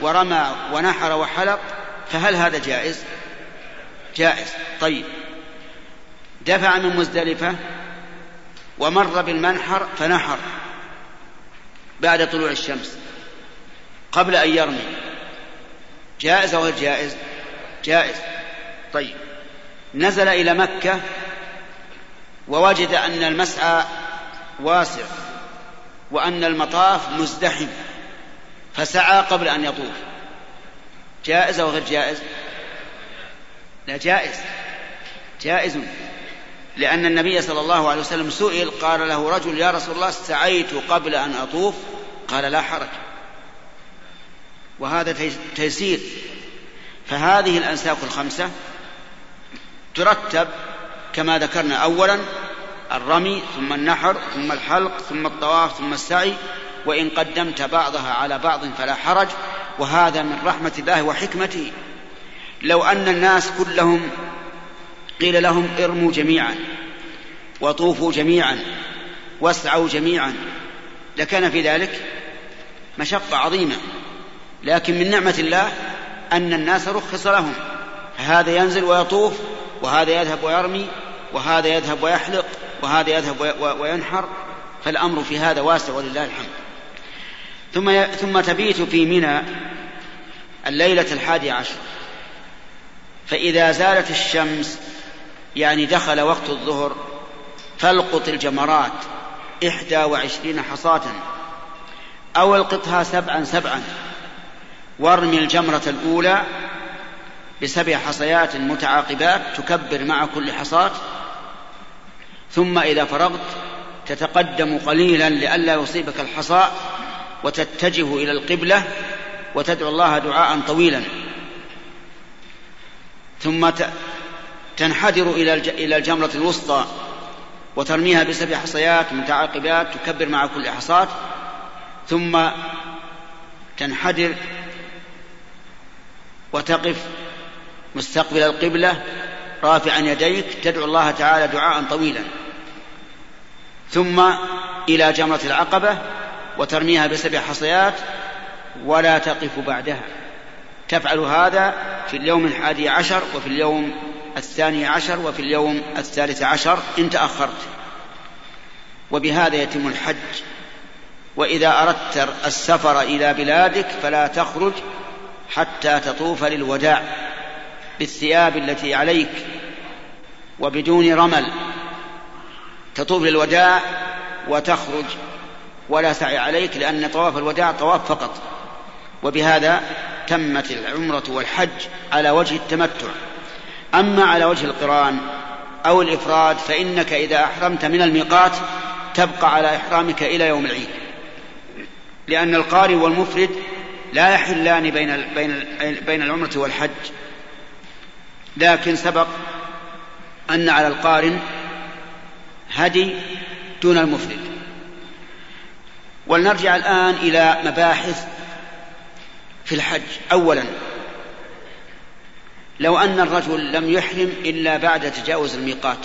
ورمى ونحر وحلق فهل هذا جائز؟ جائز. طيب. دفع من مزدلفة ومر بالمنحر فنحر بعد طلوع الشمس قبل أن يرمي. جائز أو غير جائز؟ جائز. طيب. نزل إلى مكة ووجد أن المسعى واسع وأن المطاف مزدحم فسعى قبل أن يطوف. جائز أو غير جائز؟ لا جائز. جائز. لأن النبي صلى الله عليه وسلم سئل قال له رجل يا رسول الله سعيت قبل أن أطوف؟ قال لا حرج. وهذا تيسير. فهذه الأنساك الخمسة ترتب كما ذكرنا أولا الرمي ثم النحر ثم الحلق ثم الطواف ثم السعي وإن قدمت بعضها على بعض فلا حرج. وهذا من رحمة الله وحكمته. لو أن الناس كلهم قيل لهم ارموا جميعا وطوفوا جميعا واسعوا جميعا. لكان في ذلك مشقة عظيمة. لكن من نعمة الله أن الناس رخص لهم. هذا ينزل ويطوف وهذا يذهب ويرمي وهذا يذهب ويحلق وهذا يذهب وينحر. فالأمر في هذا واسع ولله الحمد. ثم ثم تبيت في منى الليلة الحادية عشر. فإذا زالت الشمس يعني دخل وقت الظهر فالقط الجمرات إحدى وعشرين حصاة أو القطها سبعا سبعا. وارمي الجمرة الأولى بسبع حصيات متعاقبات تكبر مع كل حصاة. ثم إذا فرغت تتقدم قليلا لئلا يصيبك الحصى وتتجه إلى القبلة وتدعو الله دعاء طويلا. ثم تنحدر إلى الجمرة الوسطى وترميها بسبع حصيات متعاقبات تكبر مع كل حصاة ثم تنحدر وتقف مستقبل القبلة رافعا يديك تدعو الله تعالى دعاء طويلا ثم إلى جمرة العقبة وترميها بسبع حصيات ولا تقف بعدها. تفعل هذا في اليوم الحادي عشر وفي اليوم الثاني عشر وفي اليوم الثالث عشر إن تأخرت. وبهذا يتم الحج. وإذا أردت السفر إلى بلادك فلا تخرج حتى تطوف للوداع بالثياب التي عليك وبدون رمل. تطوف للوداع وتخرج ولا سعي عليك لأن طواف الوداع طواف فقط. وبهذا تمت العمرة والحج على وجه التمتع. أما على وجه القرآن أو الإفراد فإنك إذا أحرمت من الميقات تبقى على إحرامك إلى يوم العيد. لأن القارئ والمفرد لا يحلان بين بين بين العمرة والحج. لكن سبق أن على القارن هدي دون المفرد. ولنرجع الآن إلى مباحث في الحج. أولا لو أن الرجل لم يحرم إلا بعد تجاوز الميقات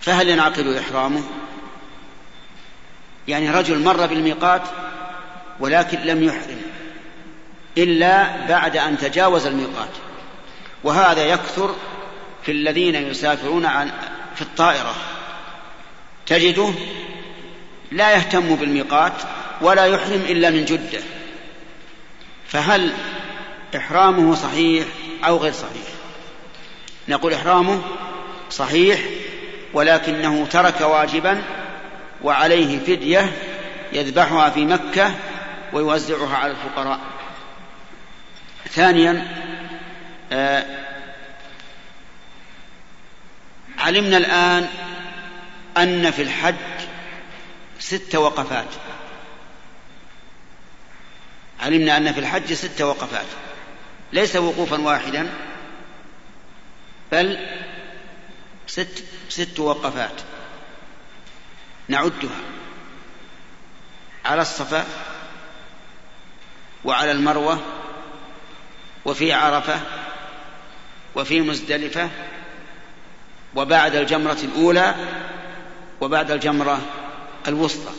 فهل ينعقد إحرامه؟ يعني رجل مر بالميقات ولكن لم يحرم إلا بعد أن تجاوز الميقات وهذا يكثر في الذين يسافرون عن في الطائرة. تجده لا يهتم بالميقات ولا يحرم إلا من جدة. فهل إحرامه صحيح؟ أو غير صحيح. نقول إحرامه صحيح ولكنه ترك واجبا وعليه فدية يذبحها في مكة ويوزعها على الفقراء. ثانيا آه علمنا الآن أن في الحج ست وقفات. علمنا أن في الحج ست وقفات. ليس وقوفا واحدا بل ست ست وقفات نعدها على الصفا وعلى المروة وفي عرفة وفي مزدلفة وبعد الجمرة الأولى وبعد الجمرة الوسطى.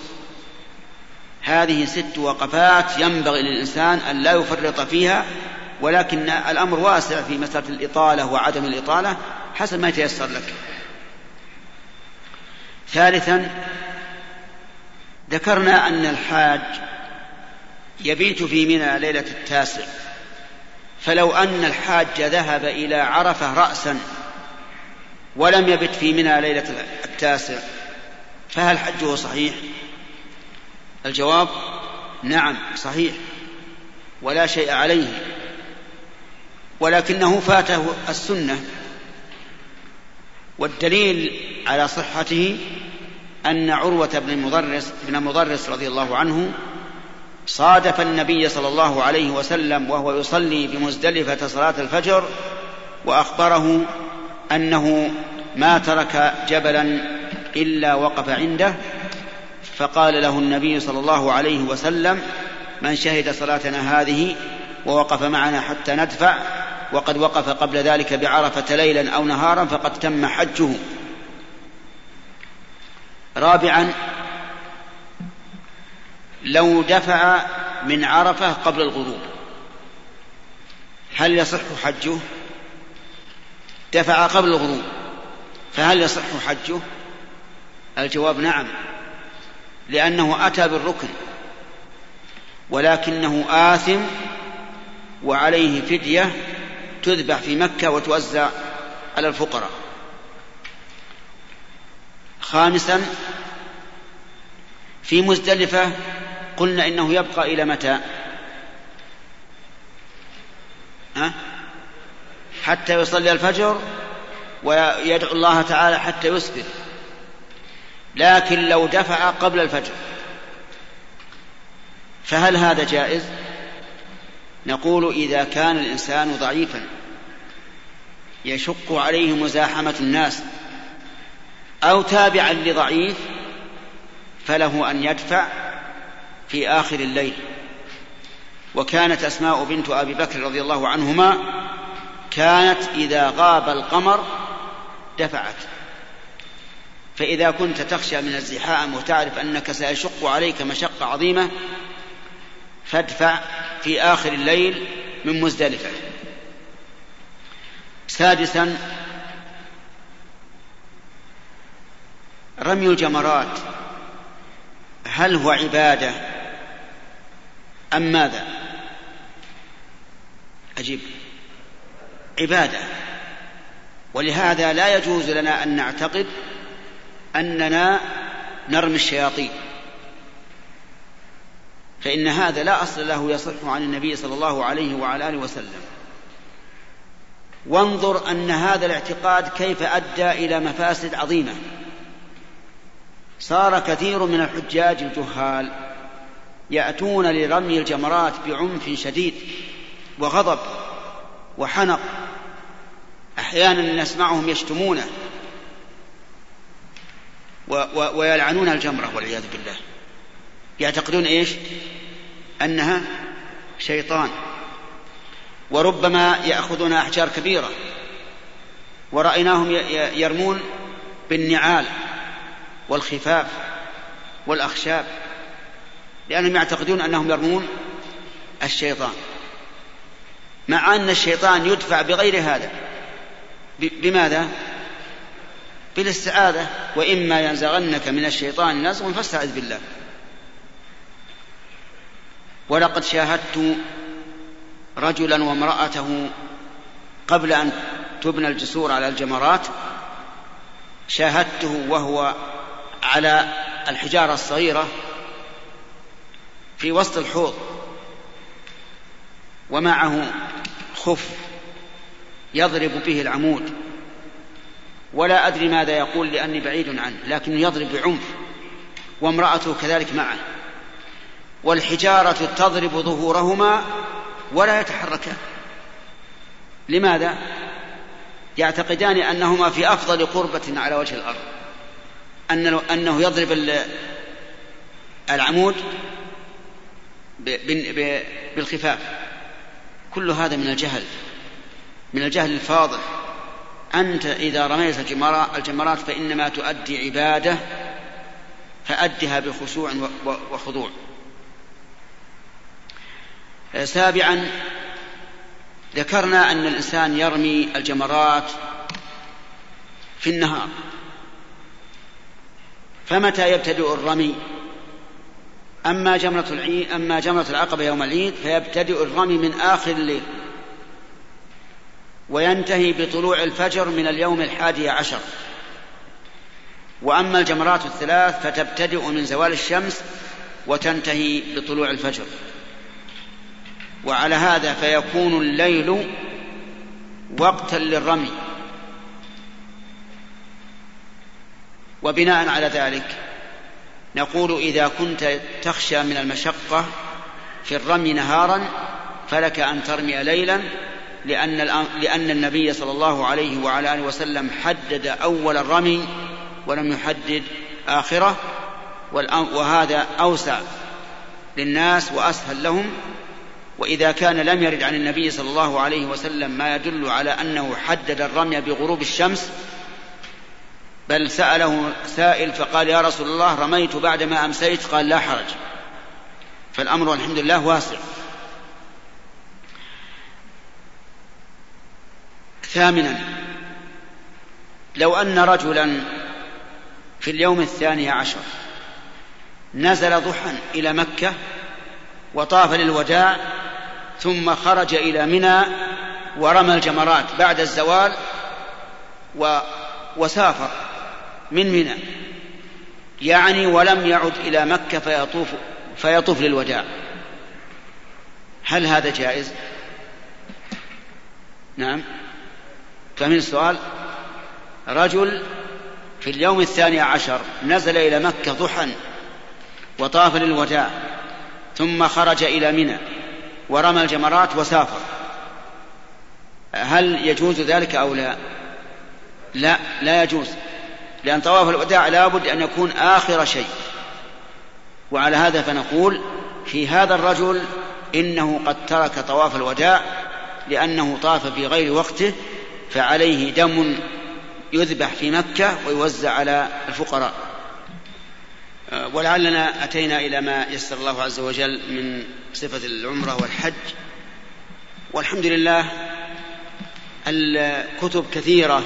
هذه ست وقفات ينبغي للإنسان أن لا يفرط فيها ولكن الأمر واسع في مسألة الإطالة وعدم الإطالة حسب ما يتيسر لك. ثالثا ذكرنا أن الحاج يبيت في منى ليلة التاسع. فلو أن الحاج ذهب إلى عرفة رأسا ولم يبت في منى ليلة التاسع فهل حجه صحيح؟ الجواب نعم صحيح ولا شيء عليه. ولكنه فاته السنة. والدليل على صحته أن عروة بن المضرس بن المضرس رضي الله عنه صادف النبي صلى الله عليه وسلم وهو يصلي بمزدلفة صلاة الفجر وأخبره أنه ما ترك جبلا إلا وقف عنده فقال له النبي صلى الله عليه وسلم من شهد صلاتنا هذه ووقف معنا حتى ندفع وقد وقف قبل ذلك بعرفة ليلا أو نهارا فقد تم حجه. رابعا لو دفع من عرفة قبل الغروب هل يصح حجه؟ دفع قبل الغروب فهل يصح حجه؟ الجواب نعم لأنه أتى بالركن ولكنه آثم وعليه فدية تذبح في مكة وتوزع على الفقراء. خامسا في مزدلفة قلنا إنه يبقى إلى متى؟ ها؟ حتى يصلي الفجر ويدعو الله تعالى حتى يسبر لكن لو دفع قبل الفجر فهل هذا جائز؟ نقول إذا كان الإنسان ضعيفا يشق عليه مزاحمة الناس أو تابعا لضعيف فله أن يدفع في آخر الليل. وكانت أسماء بنت أبي بكر رضي الله عنهما كانت إذا غاب القمر دفعت. فإذا كنت تخشى من الزحام وتعرف أنك سيشق عليك مشقة عظيمة فادفع في آخر الليل من مزدلفة. سادسا رمي الجمرات. هل هو عبادة أم ماذا؟ أجيب. عبادة. ولهذا لا يجوز لنا أن نعتقد أننا نرمي الشياطين. فإن هذا لا أصل له يصح عن النبي صلى الله عليه وعلى آله وسلم. وانظر أن هذا الاعتقاد كيف أدى إلى مفاسد عظيمة. صار كثير من الحجاج الجهال يأتون لرمي الجمرات بعنف شديد وغضب وحنق. أحيانا نسمعهم يشتمونه ويلعنون الجمرة والعياذ بالله. يعتقدون إيش؟ أنها شيطان. وربما يأخذون أحجار كبيرة. ورأيناهم يرمون بالنعال والخفاف والأخشاب لأنهم يعتقدون أنهم يرمون الشيطان. مع أن الشيطان يدفع بغير هذا. بماذا؟ بالاستعاذة. وإما ينزغنك من الشيطان نزغ فاستعذ بالله. ولقد شاهدت رجلا وامرأته قبل أن تبنى الجسور على الجمرات شاهدته وهو على الحجارة الصغيرة في وسط الحوض ومعه خف يضرب به العمود. ولا أدري ماذا يقول لأني بعيد عنه لكنه يضرب بعنف وامرأته كذلك معه. والحجارة تضرب ظهورهما ولا يتحركان. لماذا؟ يعتقدان أنهما في أفضل قربة على وجه الأرض. أنه, أنه يضرب العمود بالخفاف. كل هذا من الجهل. من الجهل الفاضح. أنت إذا رميت الجمرات فإنما تؤدي عبادة فأدها بخشوع وخضوع. سابعا ذكرنا أن الإنسان يرمي الجمرات في النهار. فمتى يبتدئ الرمي؟ أما جمرة العيد أما جمرة العقبة يوم العيد فيبتدئ الرمي من آخر الليل. وينتهي بطلوع الفجر من اليوم الحادي عشر. وأما الجمرات الثلاث فتبتدئ من زوال الشمس وتنتهي بطلوع الفجر. وعلى هذا فيكون الليل وقتا للرمي. وبناء على ذلك نقول إذا كنت تخشى من المشقة في الرمي نهارا فلك أن ترمي ليلا لأن لأن النبي صلى الله عليه وعلى آله وسلم حدد أول الرمي ولم يحدد آخرة وهذا أوسع للناس وأسهل لهم وإذا كان لم يرد عن النبي صلى الله عليه وسلم ما يدل على أنه حدد الرمي بغروب الشمس بل سأله سائل فقال يا رسول الله رميت بعدما أمسيت؟ قال لا حرج. فالأمر الحمد لله واسع. ثامنا لو أن رجلا في اليوم الثاني عشر نزل ضحى إلى مكة وطاف للوداع ثم خرج إلى منى ورمى الجمرات بعد الزوال و وسافر من منى. يعني ولم يعد إلى مكة فيطوف فيطوف للوداع. هل هذا جائز؟ نعم. فمن السؤال رجل في اليوم الثاني عشر نزل إلى مكة ضحى وطاف للوداع ثم خرج إلى منى. ورمى الجمرات وسافر. هل يجوز ذلك أو لا؟ لا لا يجوز. لأن طواف الوداع لابد أن يكون آخر شيء. وعلى هذا فنقول في هذا الرجل إنه قد ترك طواف الوداع لأنه طاف في غير وقته فعليه دم يذبح في مكة ويوزع على الفقراء. ولعلنا أتينا إلى ما يسر الله عز وجل من صفة العمرة والحج. والحمد لله الكتب كثيرة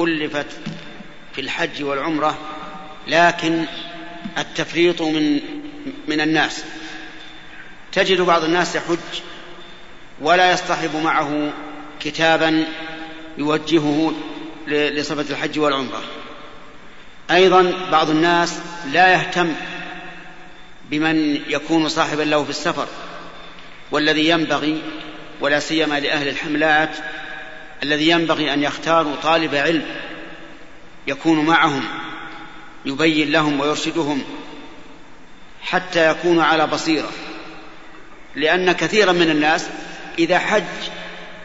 ألفت في الحج والعمرة لكن التفريط من من الناس. تجد بعض الناس يحج ولا يصطحب معه كتابا يوجهه لصفة الحج والعمرة. أيضا بعض الناس لا يهتم بمن يكون صاحبا له في السفر والذي ينبغي ولا سيما لأهل الحملات الذي ينبغي أن يختاروا طالب علم يكون معهم يبين لهم ويرشدهم حتى يكونوا على بصيرة. لأن كثيرا من الناس إذا حج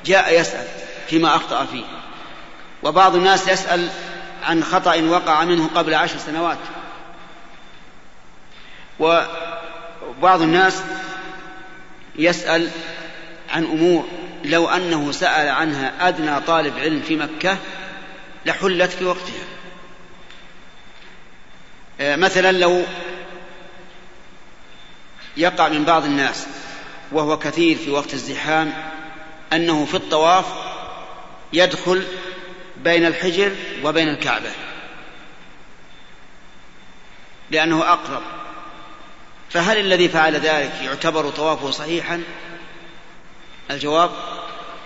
جاء يسأل فيما أخطأ فيه وبعض الناس يسأل عن خطأ وقع منه قبل عشر سنوات. وبعض الناس يسأل عن أمور لو أنه سأل عنها أدنى طالب علم في مكة لحلت في وقتها. آه، مثلا لو يقع من بعض الناس وهو كثير في وقت الزحام أنه في الطواف يدخل بين الحجر وبين الكعبة. لأنه أقرب. فهل الذي فعل ذلك يعتبر طوافه صحيحا؟ الجواب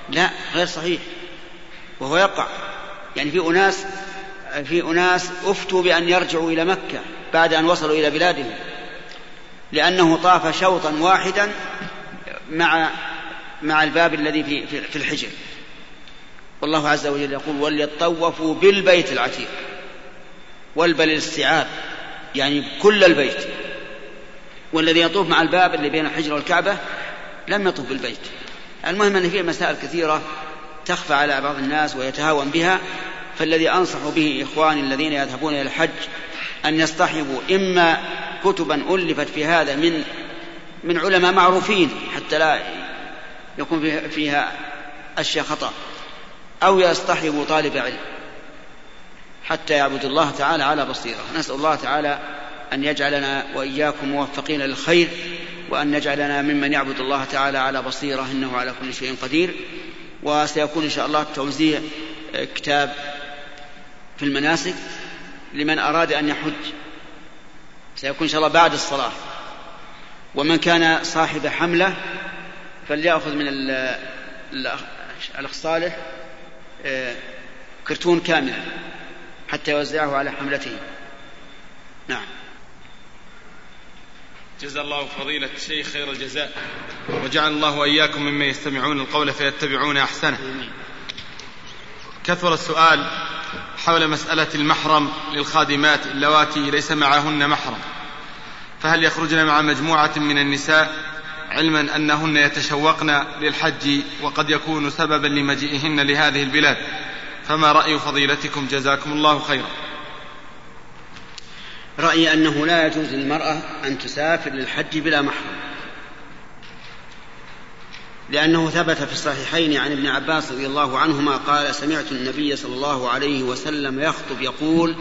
لا غير صحيح. وهو يقع. يعني في أناس في أناس أفتوا بأن يرجعوا إلى مكة بعد أن وصلوا إلى بلادهم. لأنه طاف شوطا واحدا مع مع الباب الذي في في الحجر. والله عز وجل يقول وليطوفوا بالبيت العتيق والبل الاستيعاب يعني كل البيت. والذي يطوف مع الباب اللي بين الحجر والكعبة لم يطوف بالبيت. المهم أن فيه مسائل كثيرة تخفى على بعض الناس ويتهاون بها فالذي أنصح به إخواني الذين يذهبون إلى الحج أن يصطحبوا إما كتبا ألفت في هذا من من علماء معروفين حتى لا يكون فيها أشياء خطأ. أو يصطحبوا طالب علم. حتى يعبد الله تعالى على بصيرة. نسأل الله تعالى أن يجعلنا وإياكم موفقين للخير وأن يجعلنا ممن يعبد الله تعالى على بصيرة. إنه على كل شيء قدير. وسيكون إن شاء الله توزيع كتاب في المناسك لمن أراد أن يحج. سيكون إن شاء الله بعد الصلاة. ومن كان صاحب حملة فليأخذ من الأخ صالح آه، كرتون كاملا حتى يوزعه على حملته. نعم. جزا الله فضيلة الشيخ خير الجزاء وجعل الله وإياكم ممن يستمعون القول فيتبعون أحسنه. كثر السؤال حول مسألة المحرم للخادمات اللواتي ليس معهن محرم فهل يخرجن مع مجموعة من النساء علما أنهن يتشوقن للحج وقد يكون سببا لمجيئهن لهذه البلاد. فما رأي فضيلتكم؟ جزاكم الله خيرا. رأيي أنه لا يجوز للمرأة أن تسافر للحج بلا محرم. لأنه ثبت في الصحيحين عن ابن عباس رضي الله عنهما قال سمعت النبي صلى الله عليه وسلم يخطب يقول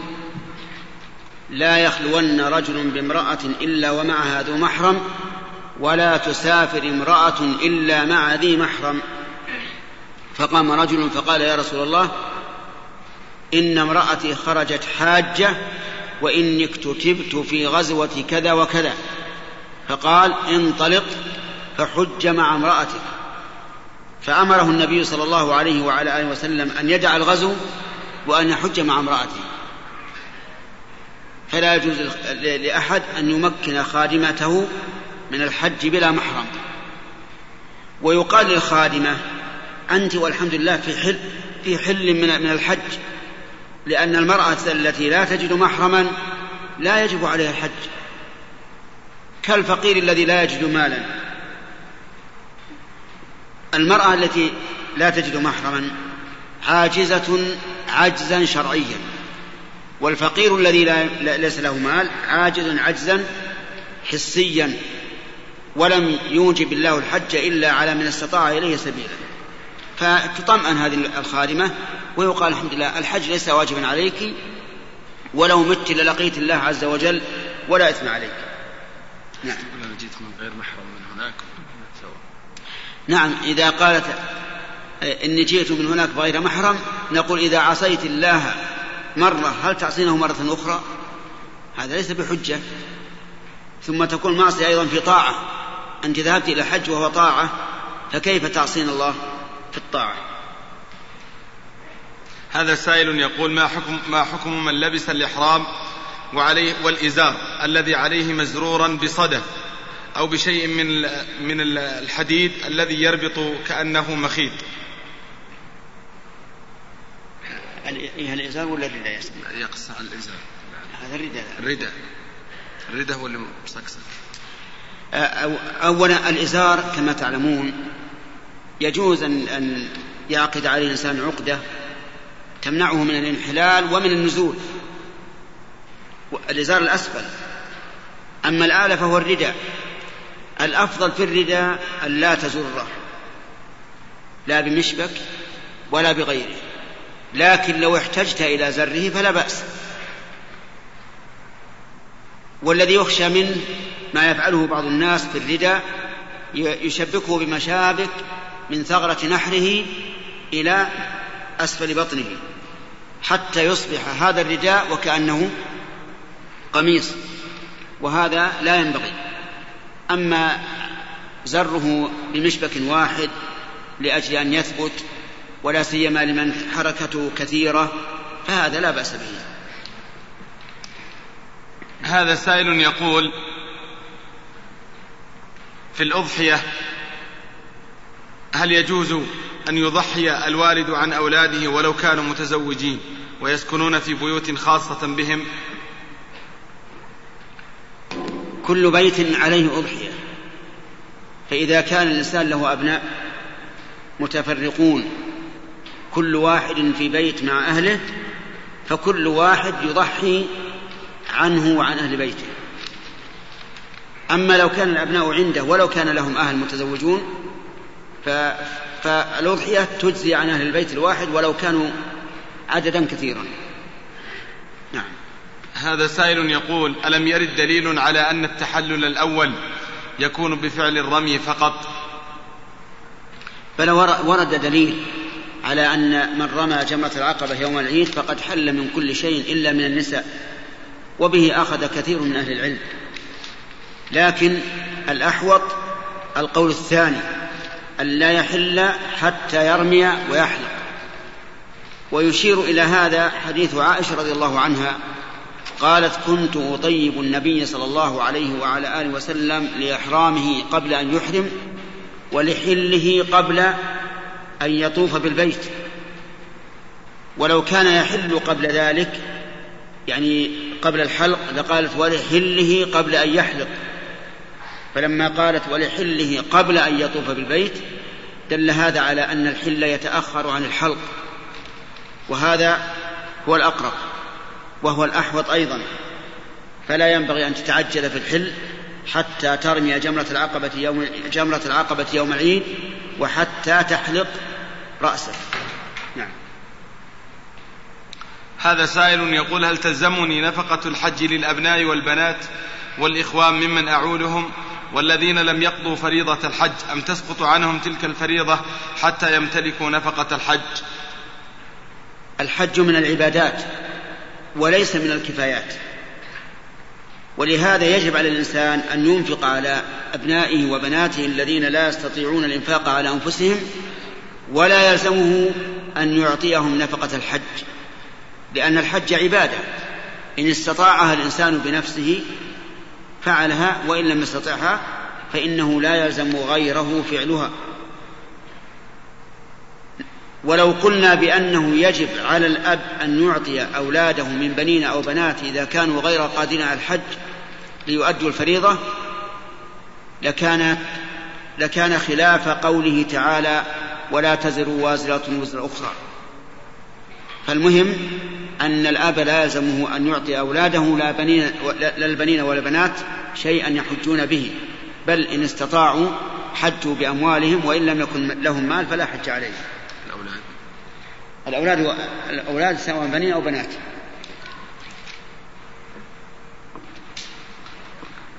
لا يخلون رجل بامرأة إلا ومعها ذو محرم ولا تسافر امرأة إلا مع ذي محرم. فقام رجل فقال يا رسول الله إن امرأتي خرجت حاجة وإني اكتتبت في غزوة كذا وكذا. فقال انطلق فحج مع امرأتك. فأمره النبي صلى الله عليه وعلى آله وسلم أن يدع الغزو وأن يحج مع امرأته. فلا يجوز لأحد أن يمكن خادمته من الحج بلا محرم. ويقال للخادمة أنت والحمد لله في حل في حل من من الحج لأن المرأة التي لا تجد محرما لا يجب عليها الحج. كالفقير الذي لا يجد مالا. المرأة التي لا تجد محرما عاجزة عجزا شرعيا والفقير الذي لا ليس له مال عاجز عجزا حسيا. ولم يوجب الله الحج إلا على من استطاع إليه سبيلا. فتطمئن هذه الخادمة ويقال الحمد لله الحج ليس واجبا عليك ولو مت للقيت الله عز وجل ولا إثم عليك. نعم. جيت من غير محرم من هناك. نعم إذا قالت إني جئت من هناك بغير محرم نقول إذا عصيت الله مرة هل تعصينه مرة أخرى؟ هذا ليس بحجة. ثم تكون معصية أيضا في طاعة. أنت ذهبت إلى الحج وهو طاعة فكيف تعصين الله في الطاعة؟ هذا سائل يقول ما حكم ما حكم من لبس الإحرام وعليه والإزار الذي عليه مزرورا بصدف أو بشيء من من الحديد الذي يربط كأنه مخيط؟ الإزار ولا الرداء يقص الإزار. هذا الرداء الرداء الرداء هو اللي مسكسك أولا الإزار كما تعلمون يجوز أن أن يعقد عليه الإنسان عقدة تمنعه من الانحلال ومن النزول. الإزار الأسفل. أما الآلة فهو الرداء. الأفضل في الرداء أن لا تزره لا بمشبك ولا بغيره. لكن لو احتجت إلى زره فلا بأس. والذي يخشى منه ما يفعله بعض الناس في الرداء يشبكه بمشابك من ثغرة نحره إلى أسفل بطنه حتى يصبح هذا الرداء وكأنه قميص وهذا لا ينبغي. أما زره بمشبك واحد لأجل أن يثبت ولا سيما لمن حركته كثيرة فهذا لا بأس به. هذا سائل يقول في الأضحية هل يجوز أن يضحي الوالد عن أولاده ولو كانوا متزوجين ويسكنون في بيوت خاصة بهم؟ كل بيت عليه أضحية فإذا كان الإنسان له أبناء متفرقون كل واحد في بيت مع أهله فكل واحد يضحي عنه وعن أهل بيته. أما لو كان الأبناء عنده ولو كان لهم أهل متزوجون فالأضحية تجزي عن أهل البيت الواحد ولو كانوا عددا كثيرا. نعم. هذا سائل يقول ألم يرد دليل على أن التحلل الأول يكون بفعل الرمي فقط؟ بل ورد دليل على أن من رمى جمرة العقبة يوم العيد فقد حل من كل شيء إلا من النساء. وبه أخذ كثير من أهل العلم. لكن الأحوط القول الثاني أن لا يحل حتى يرمي ويحلق. ويشير إلى هذا حديث عائشة رضي الله عنها قالت كنت أطيب النبي صلى الله عليه وعلى آله وسلم لإحرامه قبل أن يحرم ولحله قبل أن يطوف بالبيت. ولو كان يحل قبل ذلك يعني قبل الحلق لقالت ولحله قبل أن يحلق. فلما قالت ولحله قبل أن يطوف بالبيت دل هذا على أن الحل يتأخر عن الحلق. وهذا هو الأقرب وهو الأحوط أيضا. فلا ينبغي أن تتعجل في الحل حتى ترمي جمرة العقبة يوم جمرة العقبة يوم العيد وحتى تحلق رأسك. هذا سائل يقول هل تلزمني نفقة الحج للأبناء والبنات والإخوان ممن أعولهم والذين لم يقضوا فريضة الحج أم تسقط عنهم تلك الفريضة حتى يمتلكوا نفقة الحج؟ الحج من العبادات وليس من الكفايات. ولهذا يجب على الإنسان أن ينفق على أبنائه وبناته الذين لا يستطيعون الإنفاق على أنفسهم ولا يلزمه أن يعطيهم نفقة الحج. لأن الحج عبادة. إن استطاعها الإنسان بنفسه فعلها وإن لم يستطعها فإنه لا يلزم غيره فعلها. ولو قلنا بأنه يجب على الأب أن يعطي أولاده من بنين أو بنات إذا كانوا غير قادرين على الحج ليؤدوا الفريضة لكان لكان خلاف قوله تعالى ولا تزر وازرة وزر أخرى. فالمهم أن الأب لا يلزمه أن يعطي أولاده لا, بنين لا البنين ولا البنات شيئا يحجون به بل إن استطاعوا حجوا بأموالهم وإن لم يكن لهم مال فلا حج عليهم الأولاد. الأولاد الأولاد سواء بنين أو بنات.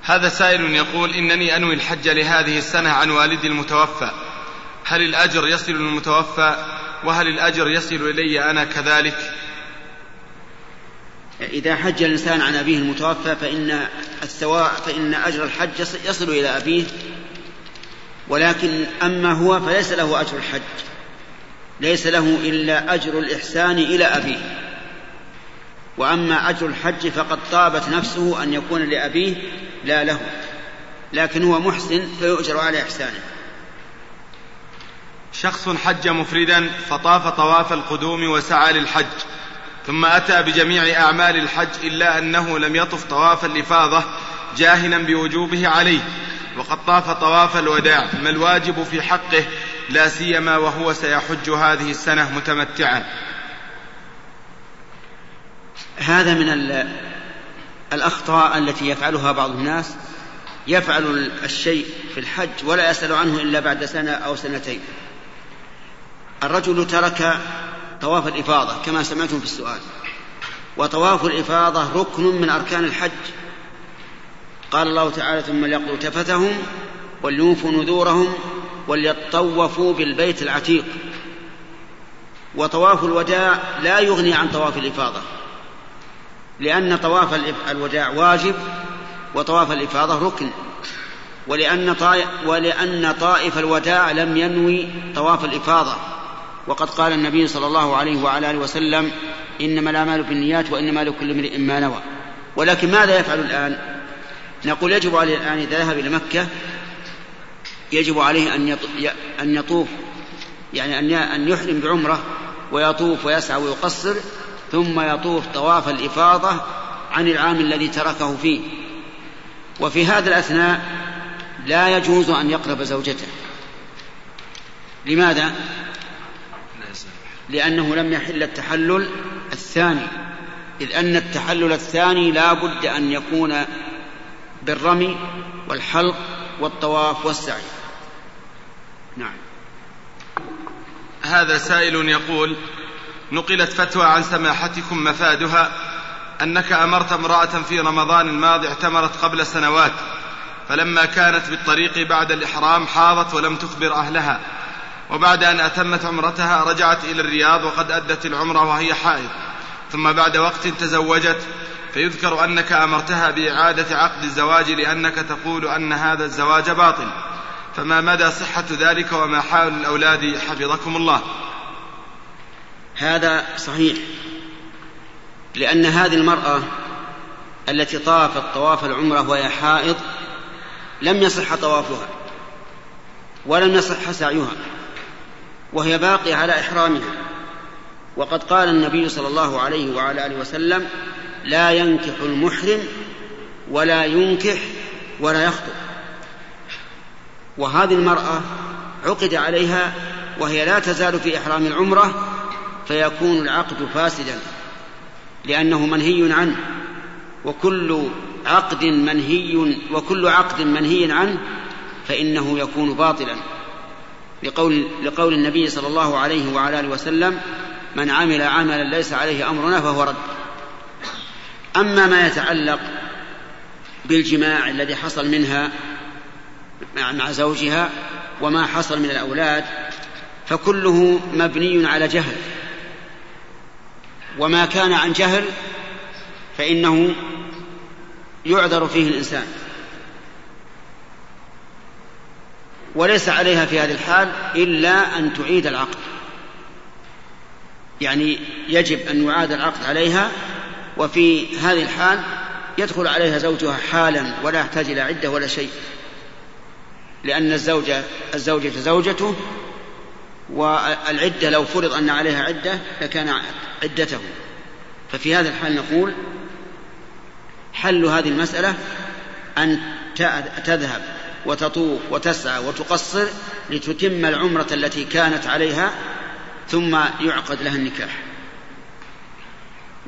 هذا سائل يقول إنني أنوي الحج لهذه السنة عن والدي المتوفى. هل الأجر يصل للمتوفى وهل الأجر يصل إلي أنا كذلك؟ إذا حج الإنسان عن أبيه المتوفى فإن الثواب فإن أجر الحج يصل إلى أبيه ولكن أما هو فليس له أجر الحج ليس له إلا أجر الإحسان إلى أبيه. وأما أجر الحج فقد طابت نفسه أن يكون لأبيه لا له لكن هو محسن فيؤجر على إحسانه. شخص حج مفردا فطاف طواف القدوم وسعى للحج ثم أتى بجميع أعمال الحج إلا أنه لم يطف طواف الإفاضة جاهلا بوجوبه عليه وقد طاف طواف الوداع ما الواجب في حقه؟ لا سيما وهو سيحج هذه السنة متمتعا. هذا من الأخطاء التي يفعلها بعض الناس يفعل الشيء في الحج ولا يسأل عنه إلا بعد سنة أو سنتين. الرجل ترك طواف الإفاضة كما سمعتم في السؤال. وطواف الإفاضة ركن من أركان الحج. قال الله تعالى ثم ليقضوا تفتهم وليوفوا نذورهم وليطوفوا بالبيت العتيق. وطواف الوداع لا يغني عن طواف الإفاضة لأن طواف الوداع واجب وطواف الإفاضة ركن. ولأن طائف, ولأن طائف الوداع لم ينوي طواف الإفاضة. وقد قال النبي صلى الله عليه وعلى آله وسلم إنما الأعمال بالنيات وإنما لكل امرئ ما نوى. ولكن ماذا يفعل الآن؟ نقول يجب عليه الآن إذا ذهب إلى مكة يجب عليه أن يطوف يعني أن أن يحرم بعمرة ويطوف ويسعى ويقصر ثم يطوف طواف الإفاضة عن العام الذي تركه فيه. وفي هذا الأثناء لا يجوز أن يقرب زوجته. لماذا؟ لأنه لم يحل التحلل الثاني إذ أن التحلل الثاني لا بد أن يكون بالرمي والحلق والطواف والسعي. نعم. هذا سائل يقول نقلت فتوى عن سماحتكم مفادها أنك أمرت امرأة في رمضان الماضي اعتمرت قبل سنوات فلما كانت بالطريق بعد الإحرام حاضت ولم تخبر أهلها. وبعد أن أتمت عمرتها رجعت إلى الرياض وقد أدت العمرة وهي حائض. ثم بعد وقت تزوجت فيذكر أنك أمرتها بإعادة عقد الزواج لأنك تقول أن هذا الزواج باطل. فما مدى صحة ذلك وما حال الأولاد حفظكم الله؟ هذا صحيح لأن هذه المرأة التي طافت طواف العمرة وهي حائض لم يصح طوافها ولم يصح سعيها. وهي باقية على إحرامها. وقد قال النبي صلى الله عليه وعلى آله وسلم لا ينكح المحرم ولا ينكح ولا يخطب. وهذه المرأة عقد عليها وهي لا تزال في إحرام العمرة فيكون العقد فاسدا لأنه منهي عنه. وكل عقد منهي وكل عقد منهي عنه فإنه يكون باطلا. لقول لقول النبي صلى الله عليه وعلى آله وسلم من عمل عملا ليس عليه أمرنا فهو رد. أما ما يتعلق بالجماع الذي حصل منها مع زوجها وما حصل من الأولاد فكله مبني على جهل. وما كان عن جهل فإنه يعذر فيه الإنسان. وليس عليها في هذه الحال إلا أن تعيد العقد. يعني يجب أن يعاد العقد عليها وفي هذه الحال يدخل عليها زوجها حالا ولا يحتاج إلى عدة ولا شيء لأن الزوجة الزوجة زوجته والعدة لو فرض أن عليها عدة لكان عدته. ففي هذا الحال نقول حل هذه المسألة أن تذهب وتطوف وتسعى وتقصر لتتم العمرة التي كانت عليها ثم يعقد لها النكاح.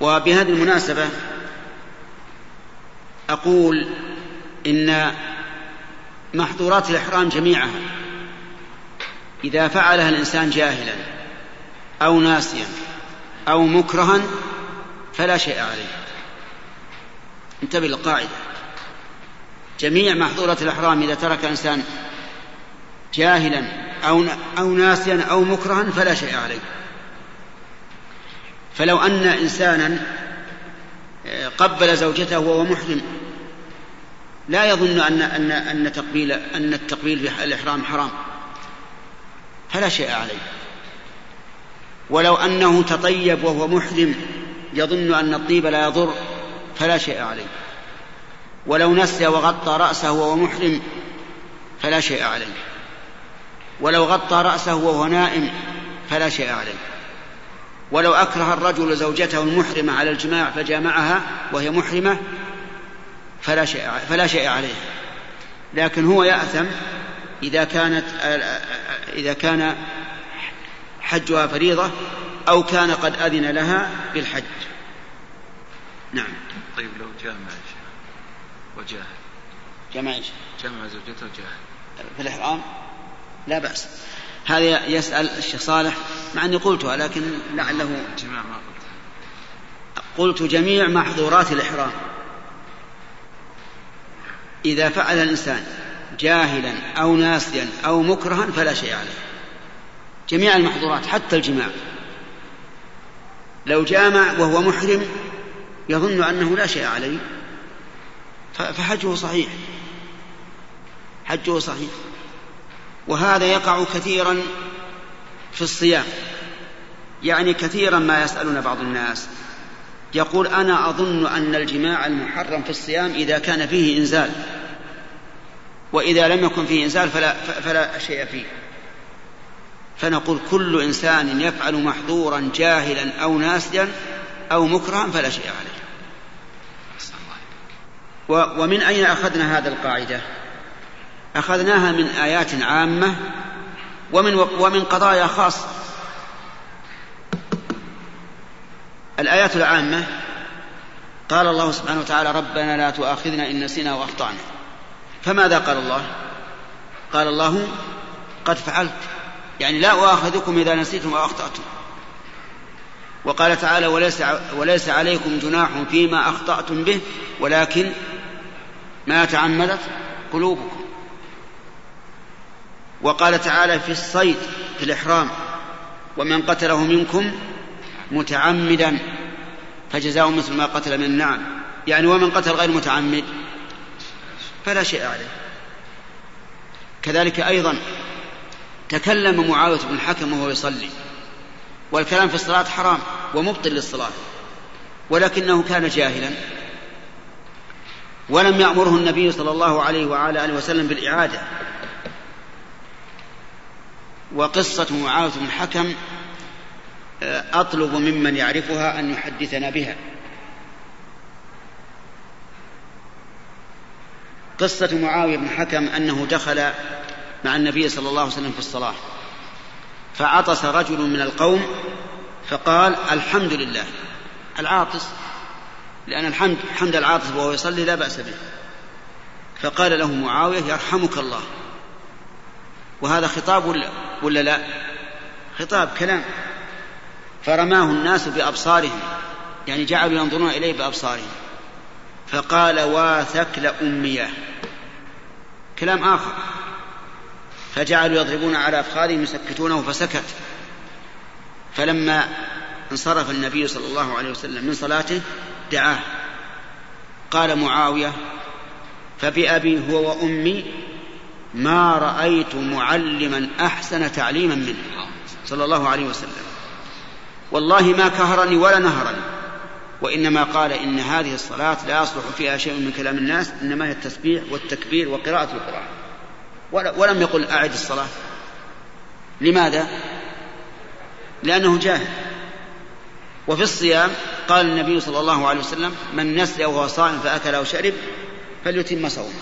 وبهذه المناسبة أقول إن محظورات الإحرام جميعها إذا فعلها الإنسان جاهلا أو ناسيا أو مكرها فلا شيء عليه. انتبه للقاعدة. جميع محظورات الإحرام إذا ترك إنسان جاهلا أو أو ناسيا أو مكرها فلا شيء عليه. فلو أن إنسانا آه، قبل زوجته وهو محرم لا يظن أن أن أن تقبيل أن التقبيل في الإحرام حرام. فلا شيء عليه. ولو أنه تطيب وهو محرم يظن أن الطيب لا يضر فلا شيء عليه. ولو نسي وغطى رأسه وهو محرم فلا شيء عليه. ولو غطى رأسه وهو نائم فلا شيء عليه. ولو أكره الرجل زوجته المحرمة على الجماع فجامعها وهي محرمة فلا شيء فلا شيء عليه. لكن هو يأثم إذا كانت إذا كان حجها فريضة أو كان قد أذن لها بالحج. نعم. طيب لو جامع. وجاهل. جمع إيش؟ جمع زوجته وجاهل. في الإحرام؟ لا بأس. هذا يسأل الشيخ صالح مع أني قلتها لكن لعله جماع ما قلت قلت جميع محظورات الإحرام. إذا فعل الإنسان جاهلا أو ناسيا أو مكرها فلا شيء عليه. جميع المحظورات حتى الجماع. لو جامع وهو محرم يظن أنه لا شيء عليه. فحجه صحيح. حجه صحيح. وهذا يقع كثيرا في الصيام. يعني كثيرا ما يسألنا بعض الناس. يقول أنا أظن أن الجماع المحرم في الصيام إذا كان فيه إنزال. وإذا لم يكن فيه إنزال فلا, فلا شيء فيه. فنقول كل إنسان يفعل محظورا جاهلا أو ناسيا أو مكرها فلا شيء عليه. ومن أين أخذنا هذا القاعدة؟ أخذناها من آيات عامة ومن, ومن قضايا خاصة. الآيات العامة قال الله سبحانه وتعالى ربنا لا تؤاخذنا إن نسينا وأخطأنا. فماذا قال الله؟ قال الله قد فعلت. يعني لا أؤاخذكم إذا نسيتم أو أخطأتم وقال تعالى وليس, وليس عليكم جناح فيما أخطأتم به ولكن ما تعمدت قلوبكم. وقال تعالى في الصيد في الإحرام ومن قتله منكم متعمدا فجزاء مثل ما قتل من النعم. يعني ومن قتل غير متعمد فلا شيء عليه. كذلك أيضا تكلم معاوية بن الحكم وهو يصلي. والكلام في الصلاة حرام ومبطل للصلاة. ولكنه كان جاهلا. ولم يأمره النبي صلى الله عليه وعلى آله وسلم بالإعادة. وقصة معاوية بن الحكم آه، أطلب ممن يعرفها أن يحدثنا بها. قصة معاوية بن الحكم أنه دخل مع النبي صلى الله عليه وسلم في الصلاة. فعطس رجل من القوم فقال الحمد لله. العاطس لأن الحمد حمد العاطس وهو يصلي لا بأس به. فقال له معاوية يرحمك الله. وهذا خطاب ولا, ولا لا؟ خطاب كلام. فرماه الناس بأبصارهم يعني جعلوا ينظرون إليه بأبصارهم. فقال واثكل أمياه كلام آخر. فجعلوا يضربون على أفخاذهم يسكتونه فسكت. فلما انصرف النبي صلى الله عليه وسلم من صلاته دعاه. قال معاوية فبأبي هو وأمي ما رأيت معلما أحسن تعليما منه. صلى الله عليه وسلم. والله ما كهرني ولا نهرني وإنما قال إن هذه الصلاة لا يصلح فيها شيء من كلام الناس إنما هي التسبيح والتكبير وقراءة القرآن. ولم يقل أعد الصلاة. لماذا؟ لأنه جاهل. وفي الصيام قال النبي صلى الله عليه وسلم من نسي وهو صائم فأكل أو شرب فليتم صومه.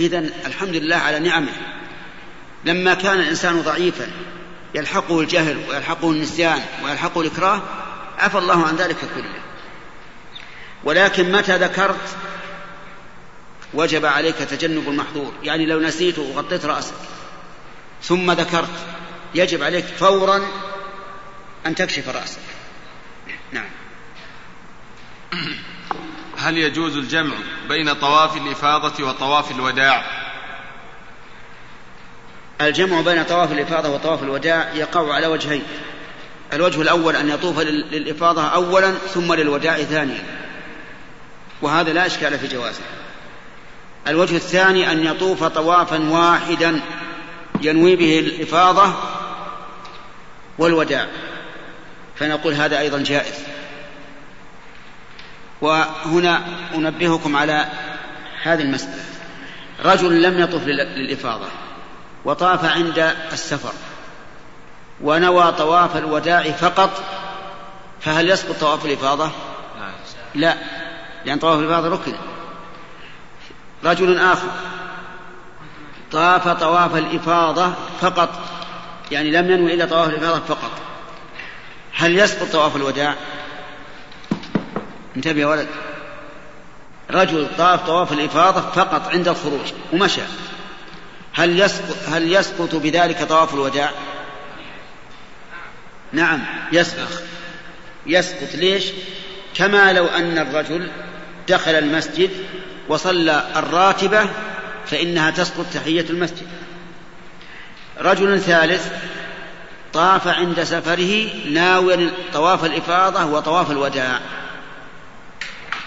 إذا الحمد لله على نعمه. لما كان الإنسان ضعيفا يلحقه الجهل ويلحقه النسيان ويلحقه الإكراه عفى الله عن ذلك كله. ولكن متى ذكرت وجب عليك تجنب المحظور. يعني لو نسيت وغطيت رأسك ثم ذكرت يجب عليك فورا أن تكشف رأسك. نعم. هل يجوز الجمع بين طواف الإفاضة وطواف الوداع؟ الجمع بين طواف الإفاضة وطواف الوداع يقع على وجهين. الوجه الأول أن يطوف للإفاضة أولا ثم للوداع ثانيا. وهذا لا إشكال في جوازه. الوجه الثاني أن يطوف طوافا واحدا ينوي به الإفاضة والوداع. فنقول هذا أيضا جائز. وهنا أنبهكم على هذه المسألة. رجل لم يطف للإفاضة وطاف عند السفر ونوى طواف الوداع فقط فهل يسقط طواف الإفاضة؟ لا. لأن طواف الإفاضة ركن. رجل آخر طاف طواف الإفاضة فقط يعني لم ينوي إلا طواف الإفاضة فقط هل يسقط طواف الوداع؟ انتبه يا ولد رجل طاف طواف الإفاضة فقط عند الخروج ومشى هل يسقط هل يسقط بذلك طواف الوداع؟ نعم يسقط يسقط ليش؟ كما لو أن الرجل دخل المسجد وصلى الراتبة فإنها تسقط تحية المسجد. رجل ثالث طاف عند سفره ناويا طواف الإفاضة وطواف الوداع.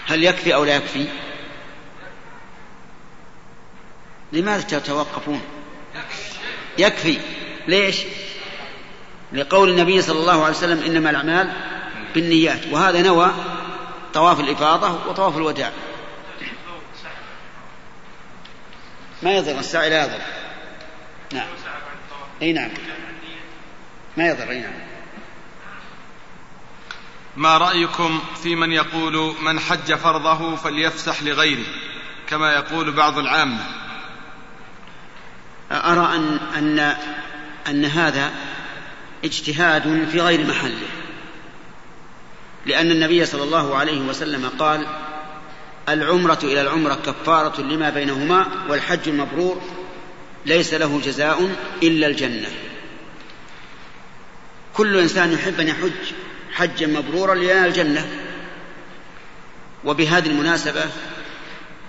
هل يكفي أو لا يكفي؟ لماذا تتوقفون؟ يكفي. ليش؟ لقول النبي صلى الله عليه وسلم إنما الأعمال بالنيات وهذا نوى طواف الإفاضة وطواف الوداع. ما يضر. الساعي لا يضر نعم. أي نعم. ما يضر أي نعم. ما رأيكم في من يقول من حج فرضه فليفسح لغيره كما يقول بعض العامة؟ أرى أن أن أن هذا اجتهاد في غير محله. لأن النبي صلى الله عليه وسلم قال العمرة إلى العمرة كفارة لما بينهما والحج المبرور ليس له جزاء إلا الجنة. كل إنسان يحب أن يحج حجا مبرورا لينال الجنة. وبهذه المناسبة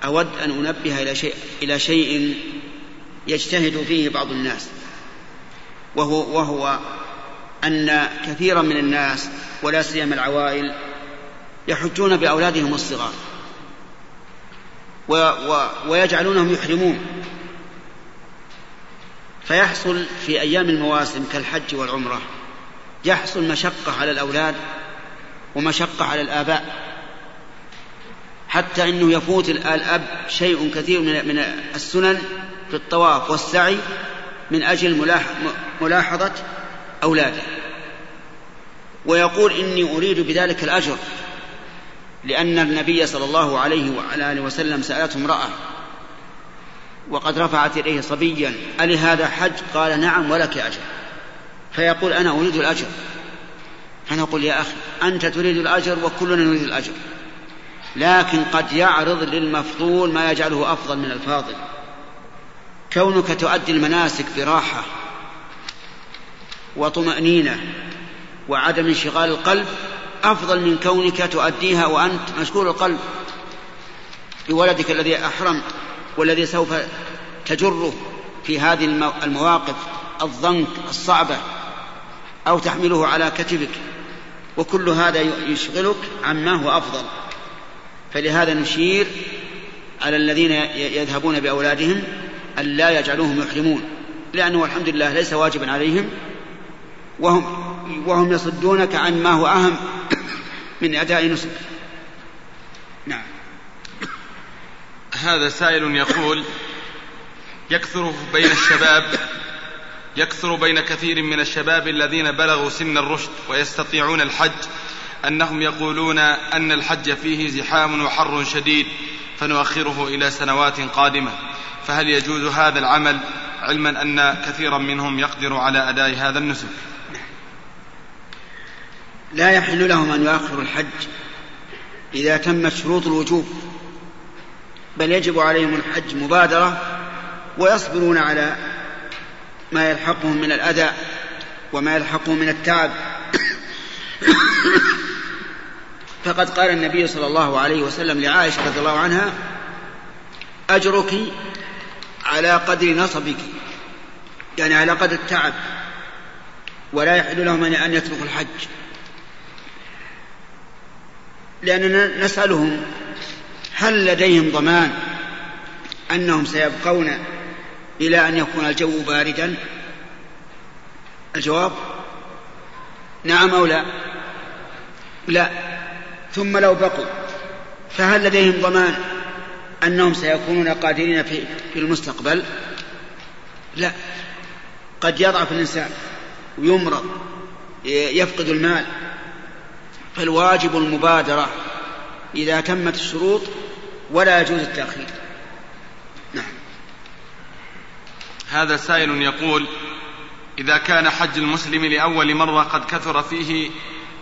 أود أن أنبه إلى شيء إلى شيء يجتهد فيه بعض الناس وهو وهو أن كثيرا من الناس ولا سيما العوائل يحجون بأولادهم الصغار. و و ويجعلونهم يحرمون. فيحصل في أيام المواسم كالحج والعمرة يحصل مشقة على الأولاد ومشقة على الآباء حتى أنه يفوت الأب شيء كثير من السنن في الطواف والسعي من أجل ملاحظة أولاده. ويقول إني أريد بذلك الأجر. لأن النبي صلى الله عليه وعلى آله وسلم سألته امرأة وقد رفعت إليه صبيا ألي هذا حج؟ قال نعم ولك أجر. فيقول أنا أريد الأجر. فنقول يا أخي أنت تريد الأجر وكلنا نريد الأجر. لكن قد يعرض للمفضول ما يجعله أفضل من الفاضل. كونك تؤدي المناسك براحة وطمأنينة وعدم انشغال القلب أفضل من كونك تؤديها وأنت مشغول القلب بولدك الذي أحرم والذي سوف تجره في هذه المواقف الضنك الصعبة أو تحمله على كتفك. وكل هذا يشغلك عما هو أفضل. فلهذا نشير على الذين يذهبون بأولادهم أن لا يجعلوهم يحرمون. لأنه الحمد لله ليس واجبا عليهم وهم وهم يصدونك عن ما هو أهم من أداء نسك. نعم. هذا سائل يقول يكثر بين الشباب يكثر بين كثير من الشباب الذين بلغوا سن الرشد ويستطيعون الحج أنهم يقولون أن الحج فيه زحام وحر شديد فنؤخره إلى سنوات قادمة. فهل يجوز هذا العمل؟ علما أن كثيرا منهم يقدر على أداء هذا النسك. لا يحل لهم أن يؤخروا الحج إذا تمت شروط الوجوب بل يجب عليهم الحج مبادرة ويصبرون على ما يلحقهم من الأذى وما يلحقهم من التعب. فقد قال النبي صلى الله عليه وسلم لعائشة رضي الله عنها أجرك على قدر نصبك يعني على قدر التعب ولا يحل لهم أن يتركوا الحج. لأننا نسألهم هل لديهم ضمان أنهم سيبقون إلى أن يكون الجو باردا؟ الجواب؟ نعم أو لا؟ لا. ثم لو بقوا فهل لديهم ضمان أنهم سيكونون قادرين في المستقبل؟ لا. قد يضعف الإنسان ويمرض يفقد المال فالواجب المبادرة إذا تمت الشروط ولا يجوز التأخير. نعم. هذا سائل يقول إذا كان حج المسلم لأول مرة قد كثر فيه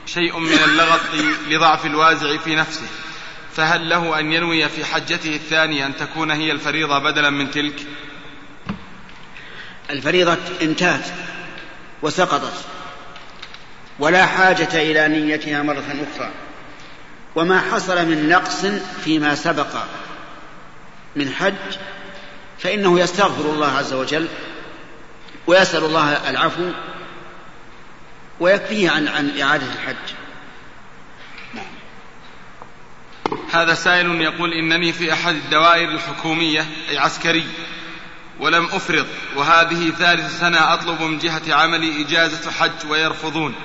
شيء من اللغط لضعف الوازع في نفسه فهل له أن ينوي في حجته الثانية أن تكون هي الفريضة بدلا من تلك؟ الفريضة انتهت وسقطت. ولا حاجة إلى نيتها مرة أخرى. وما حصل من نقص فيما سبق من حج فإنه يستغفر الله عز وجل ويسأل الله العفو ويكفيه عن عن إعادة الحج. هذا سائل يقول إنني في أحد الدوائر الحكومية أي عسكري ولم أفرض وهذه ثالث سنة أطلب من جهة عملي إجازة حج ويرفضون.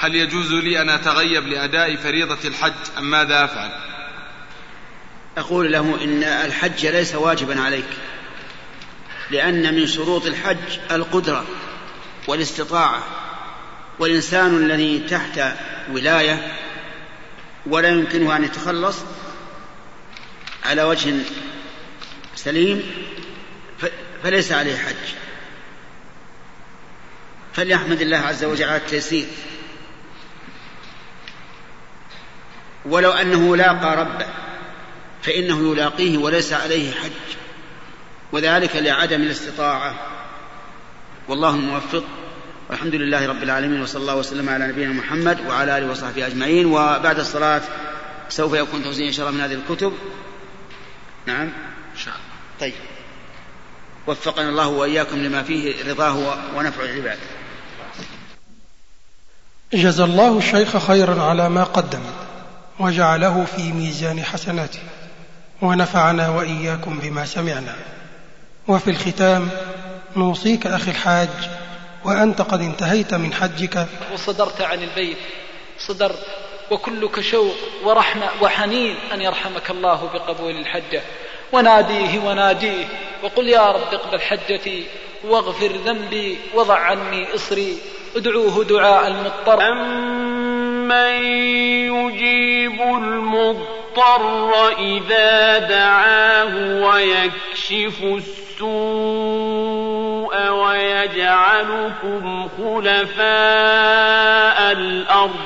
هل يجوز لي أن أتغيب لأداء فريضة الحج أم ماذا أفعل؟ أقول له إن الحج ليس واجبا عليك لأن من شروط الحج القدرة والاستطاعة والإنسان الذي تحت ولاية ولا يمكنه أن يتخلص على وجه سليم فليس عليه حج. فليحمد الله عز وجل على التيسير. ولو أنه لاقى ربه فإنه يلاقيه وليس عليه حج وذلك لعدم الاستطاعة. والله الموفق والحمد لله رب العالمين وصلى الله وسلم على نبينا محمد وعلى آله وصحبه أجمعين. وبعد الصلاة سوف يكون توزيع إن شاء الله من هذه الكتب. نعم. إن شاء الله. طيب. وفقنا الله وإياكم لما فيه رضاه ونفع العباد. جزى الله الشيخ خيرا على ما قدم وجعله في ميزان حسناته ونفعنا وإياكم بما سمعنا. وفي الختام نوصيك أخي الحاج وأنت قد انتهيت من حجك. وصدرت عن البيت صدرت وكلك شوق ورحمة وحنين أن يرحمك الله بقبول الحجة. وناديه وناديه وقل يا رب اقبل حجتي واغفر ذنبي وضع عني إصري. ادعوه دعاء المضطر. أمن يجيب المضطر إذا دعاه ويكشف السوء ويجعلكم خلفاء الأرض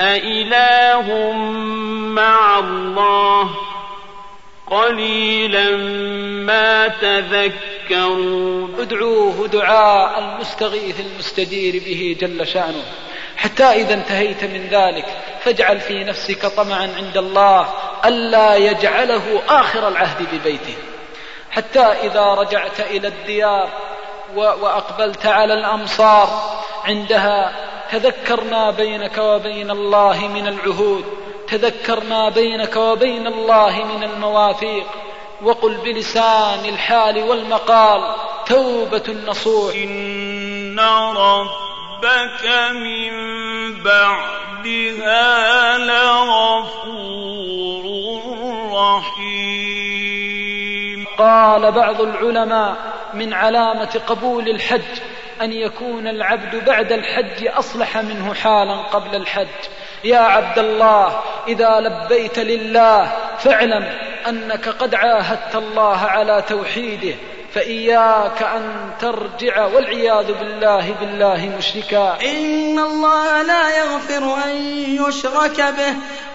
أإله مع الله قليلا ما تذكرون ادعوه دعاء المستغيث المستجير به جل شأنه. حتى إذا انتهيت من ذلك فاجعل في نفسك طمعا عند الله ألا يجعله آخر العهد ببيته. حتى إذا رجعت إلى الديار وأقبلت على الأمصار عندها تذكر ما بينك وبين الله من العهود تذكر ما بينك وبين الله من المواثيق. وقل بلسان الحال والمقال توبة نصوح إن ربك من بعدها لغفور رحيم. قال بعض العلماء من علامة قبول الحج أن يكون العبد بعد الحج أصلح منه حالا قبل الحج. يا عبد الله إذا لبيت لله فاعلم أنك قد عاهدت الله على توحيده فإياك أن ترجع والعياذ بالله بالله مشركا. إن الله لا يغفر أن يشرك به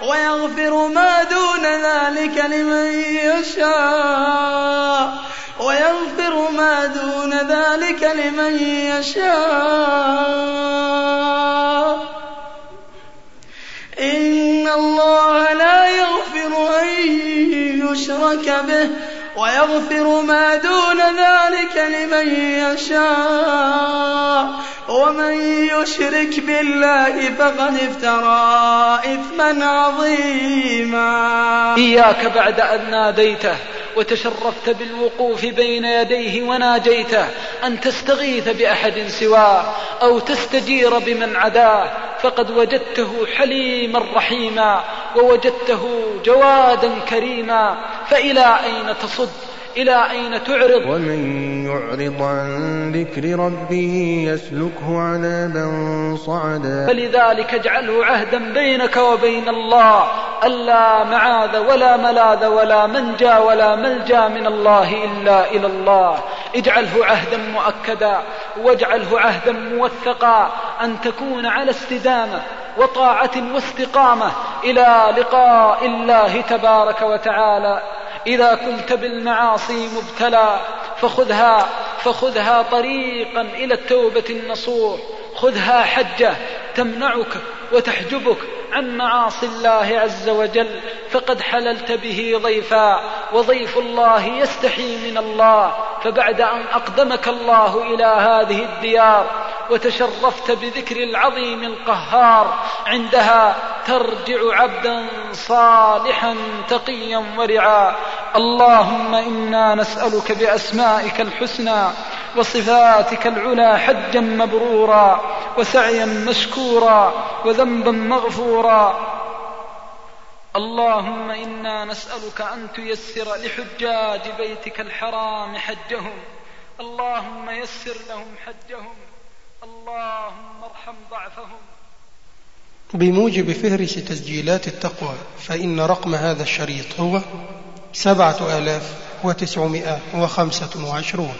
ويغفر ما دون ذلك لمن يشاء ويغفر ما دون ذلك لمن يشاء. ويغفر ما دون ذلك لمن يشاء. ومن يشرك بالله فقد افترى إثما عظيما. إياك بعد أن ناديته وتشرفت بالوقوف بين يديه وناجيته أن تستغيث بأحد سواه أو تستجير بمن عداه فقد وجدته حليما رحيما ووجدته جوادا كريما فإلى أين تصد؟ إلى أين تعرض؟ ومن يعرض عن ذكر ربه يسلكه عذابا صعدا. فلذلك اجعله عهدا بينك وبين الله. ألا معاذ ولا ملاذ ولا منجى ولا ملجى من الله إلا إلى الله. اجعله عهدا مؤكدا واجعله عهدا موثقا أن تكون على استدامة وطاعة واستقامة. إلى لقاء الله تبارك وتعالى. إذا كنت بالمعاصي مبتلى فخذها فخذها طريقا إلى التوبة النصوح خذها حجة. تمنعك وتحجبك عن معاصي الله عز وجل فقد حللت به ضيفا وضيف الله يستحي من الله فبعد أن أقدمك الله إلى هذه الديار وتشرفت بذكر العظيم القهار عندها ترجع عبدا صالحا تقيا ورعا. اللهم إنا نسألك بأسمائك الحسنى وصفاتك العلى حجا مبرورا وسعيا مشكورا وذنبا مغفورا. اللهم إنا نسألك أن تيسر لحجاج بيتك الحرام حجهم. اللهم يسر لهم حجهم. اللهم ارحم ضعفهم. بموجب فهرس تسجيلات التقوى فإن رقم هذا الشريط هو سبعة آلاف وتسعمائة وخمسة وعشرون.